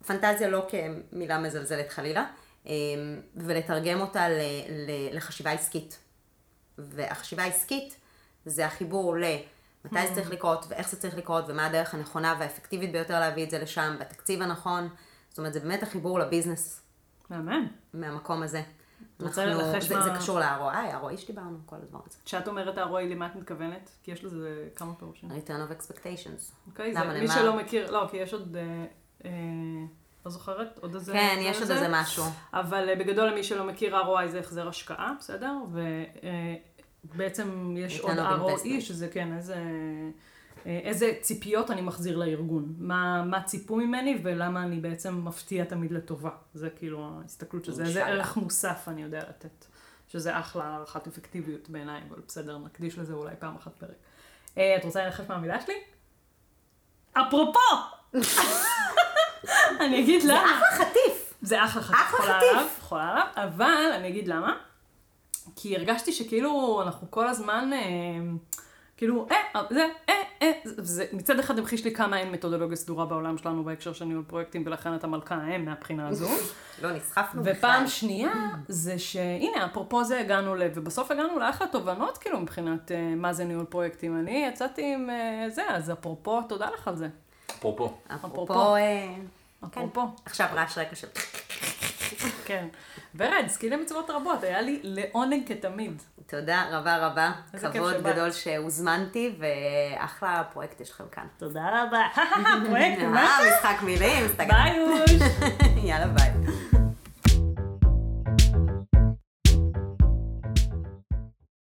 פנטזיה לא כמילה מזלזלת חלילה, אמ, ולתרגם אותה ל, ל, לחשיבה עסקית. והחשיבה העסקית זה החיבור ל... מתי זה צריך לקרות, ואיך זה צריך לקרות, ומה הדרך הנכונה והאפקטיבית ביותר להביא את זה לשם, בתקציב הנכון. זאת אומרת, זה באמת החיבור לביזנס. מהמם. מהמקום הזה. רוצה לנחש מה- זה קשור ל-ROI, ROI שדיברנו, כל הדבר הזה. כשאת אומרת הרואי, למה את מתכוונת? כי יש לזה כמה פירושים. return of expectations. אוקיי, זה מי? שלא מכיר, לא, כי יש עוד, אה, אה, לא זוכרת, עוד איזה... כן, יש עוד איזה משהו. אבל אה, בגדול למי שלא מכיר, ROI זה החזר השקעה, בסדר? ובעצם יש עוד investment. שזה כן, איזה... אה, איזה ציפיות אני מחזיר לארגון, מה, מה ציפו ממני ולמה אני בעצם מפתיע תמיד לטובה. זה כאילו ההסתכלות של זה, איזה. ערך מוסף אני יודע לתת. שזה אחלה הערכת אפקטיביות בעיניי, אבל בסדר, נקדיש לזה אולי פעם אחת פרק. אה, את רוצה לנחש מה המילה שלי? אפרופו! אני אגיד למה. אחלה חטיף. זה אחלה חטיף, אחלה חולה חטיף. עליו, חולה עליו, אבל אני אגיד למה. כי הרגשתי שכאילו אנחנו כל הזמן, אה, כאילו, אה, זה, אה, אה, זה, זה, מצד אחד המחיש לי כמה אין מתודולוגיה סדורה בעולם שלנו בהקשר של ניהול פרויקטים, ולכן אתה מלכה האם מהבחינה הזו. לא, נסחפנו ופעם שנייה, זה שהנה, אפרופו זה הגענו ל... ובסוף הגענו לאחלה תובנות, כאילו, מבחינת אה, מה זה ניהול פרויקטים. אני יצאתי עם אה, זה, אז אפרופו, תודה לך על זה. אפרופו. אפרופו. אפרופו, אה, אפרופו. עכשיו רעש רקע של... כן. ורד, סקילי מצוות רבות, היה לי לעונג כתמיד. תודה רבה רבה. כבוד. גדול שהוזמנתי, ואחלה פרויקט יש לכם כאן. תודה רבה. פרויקט, מה? אה, משחק מילים. ביי. יאללה ביי.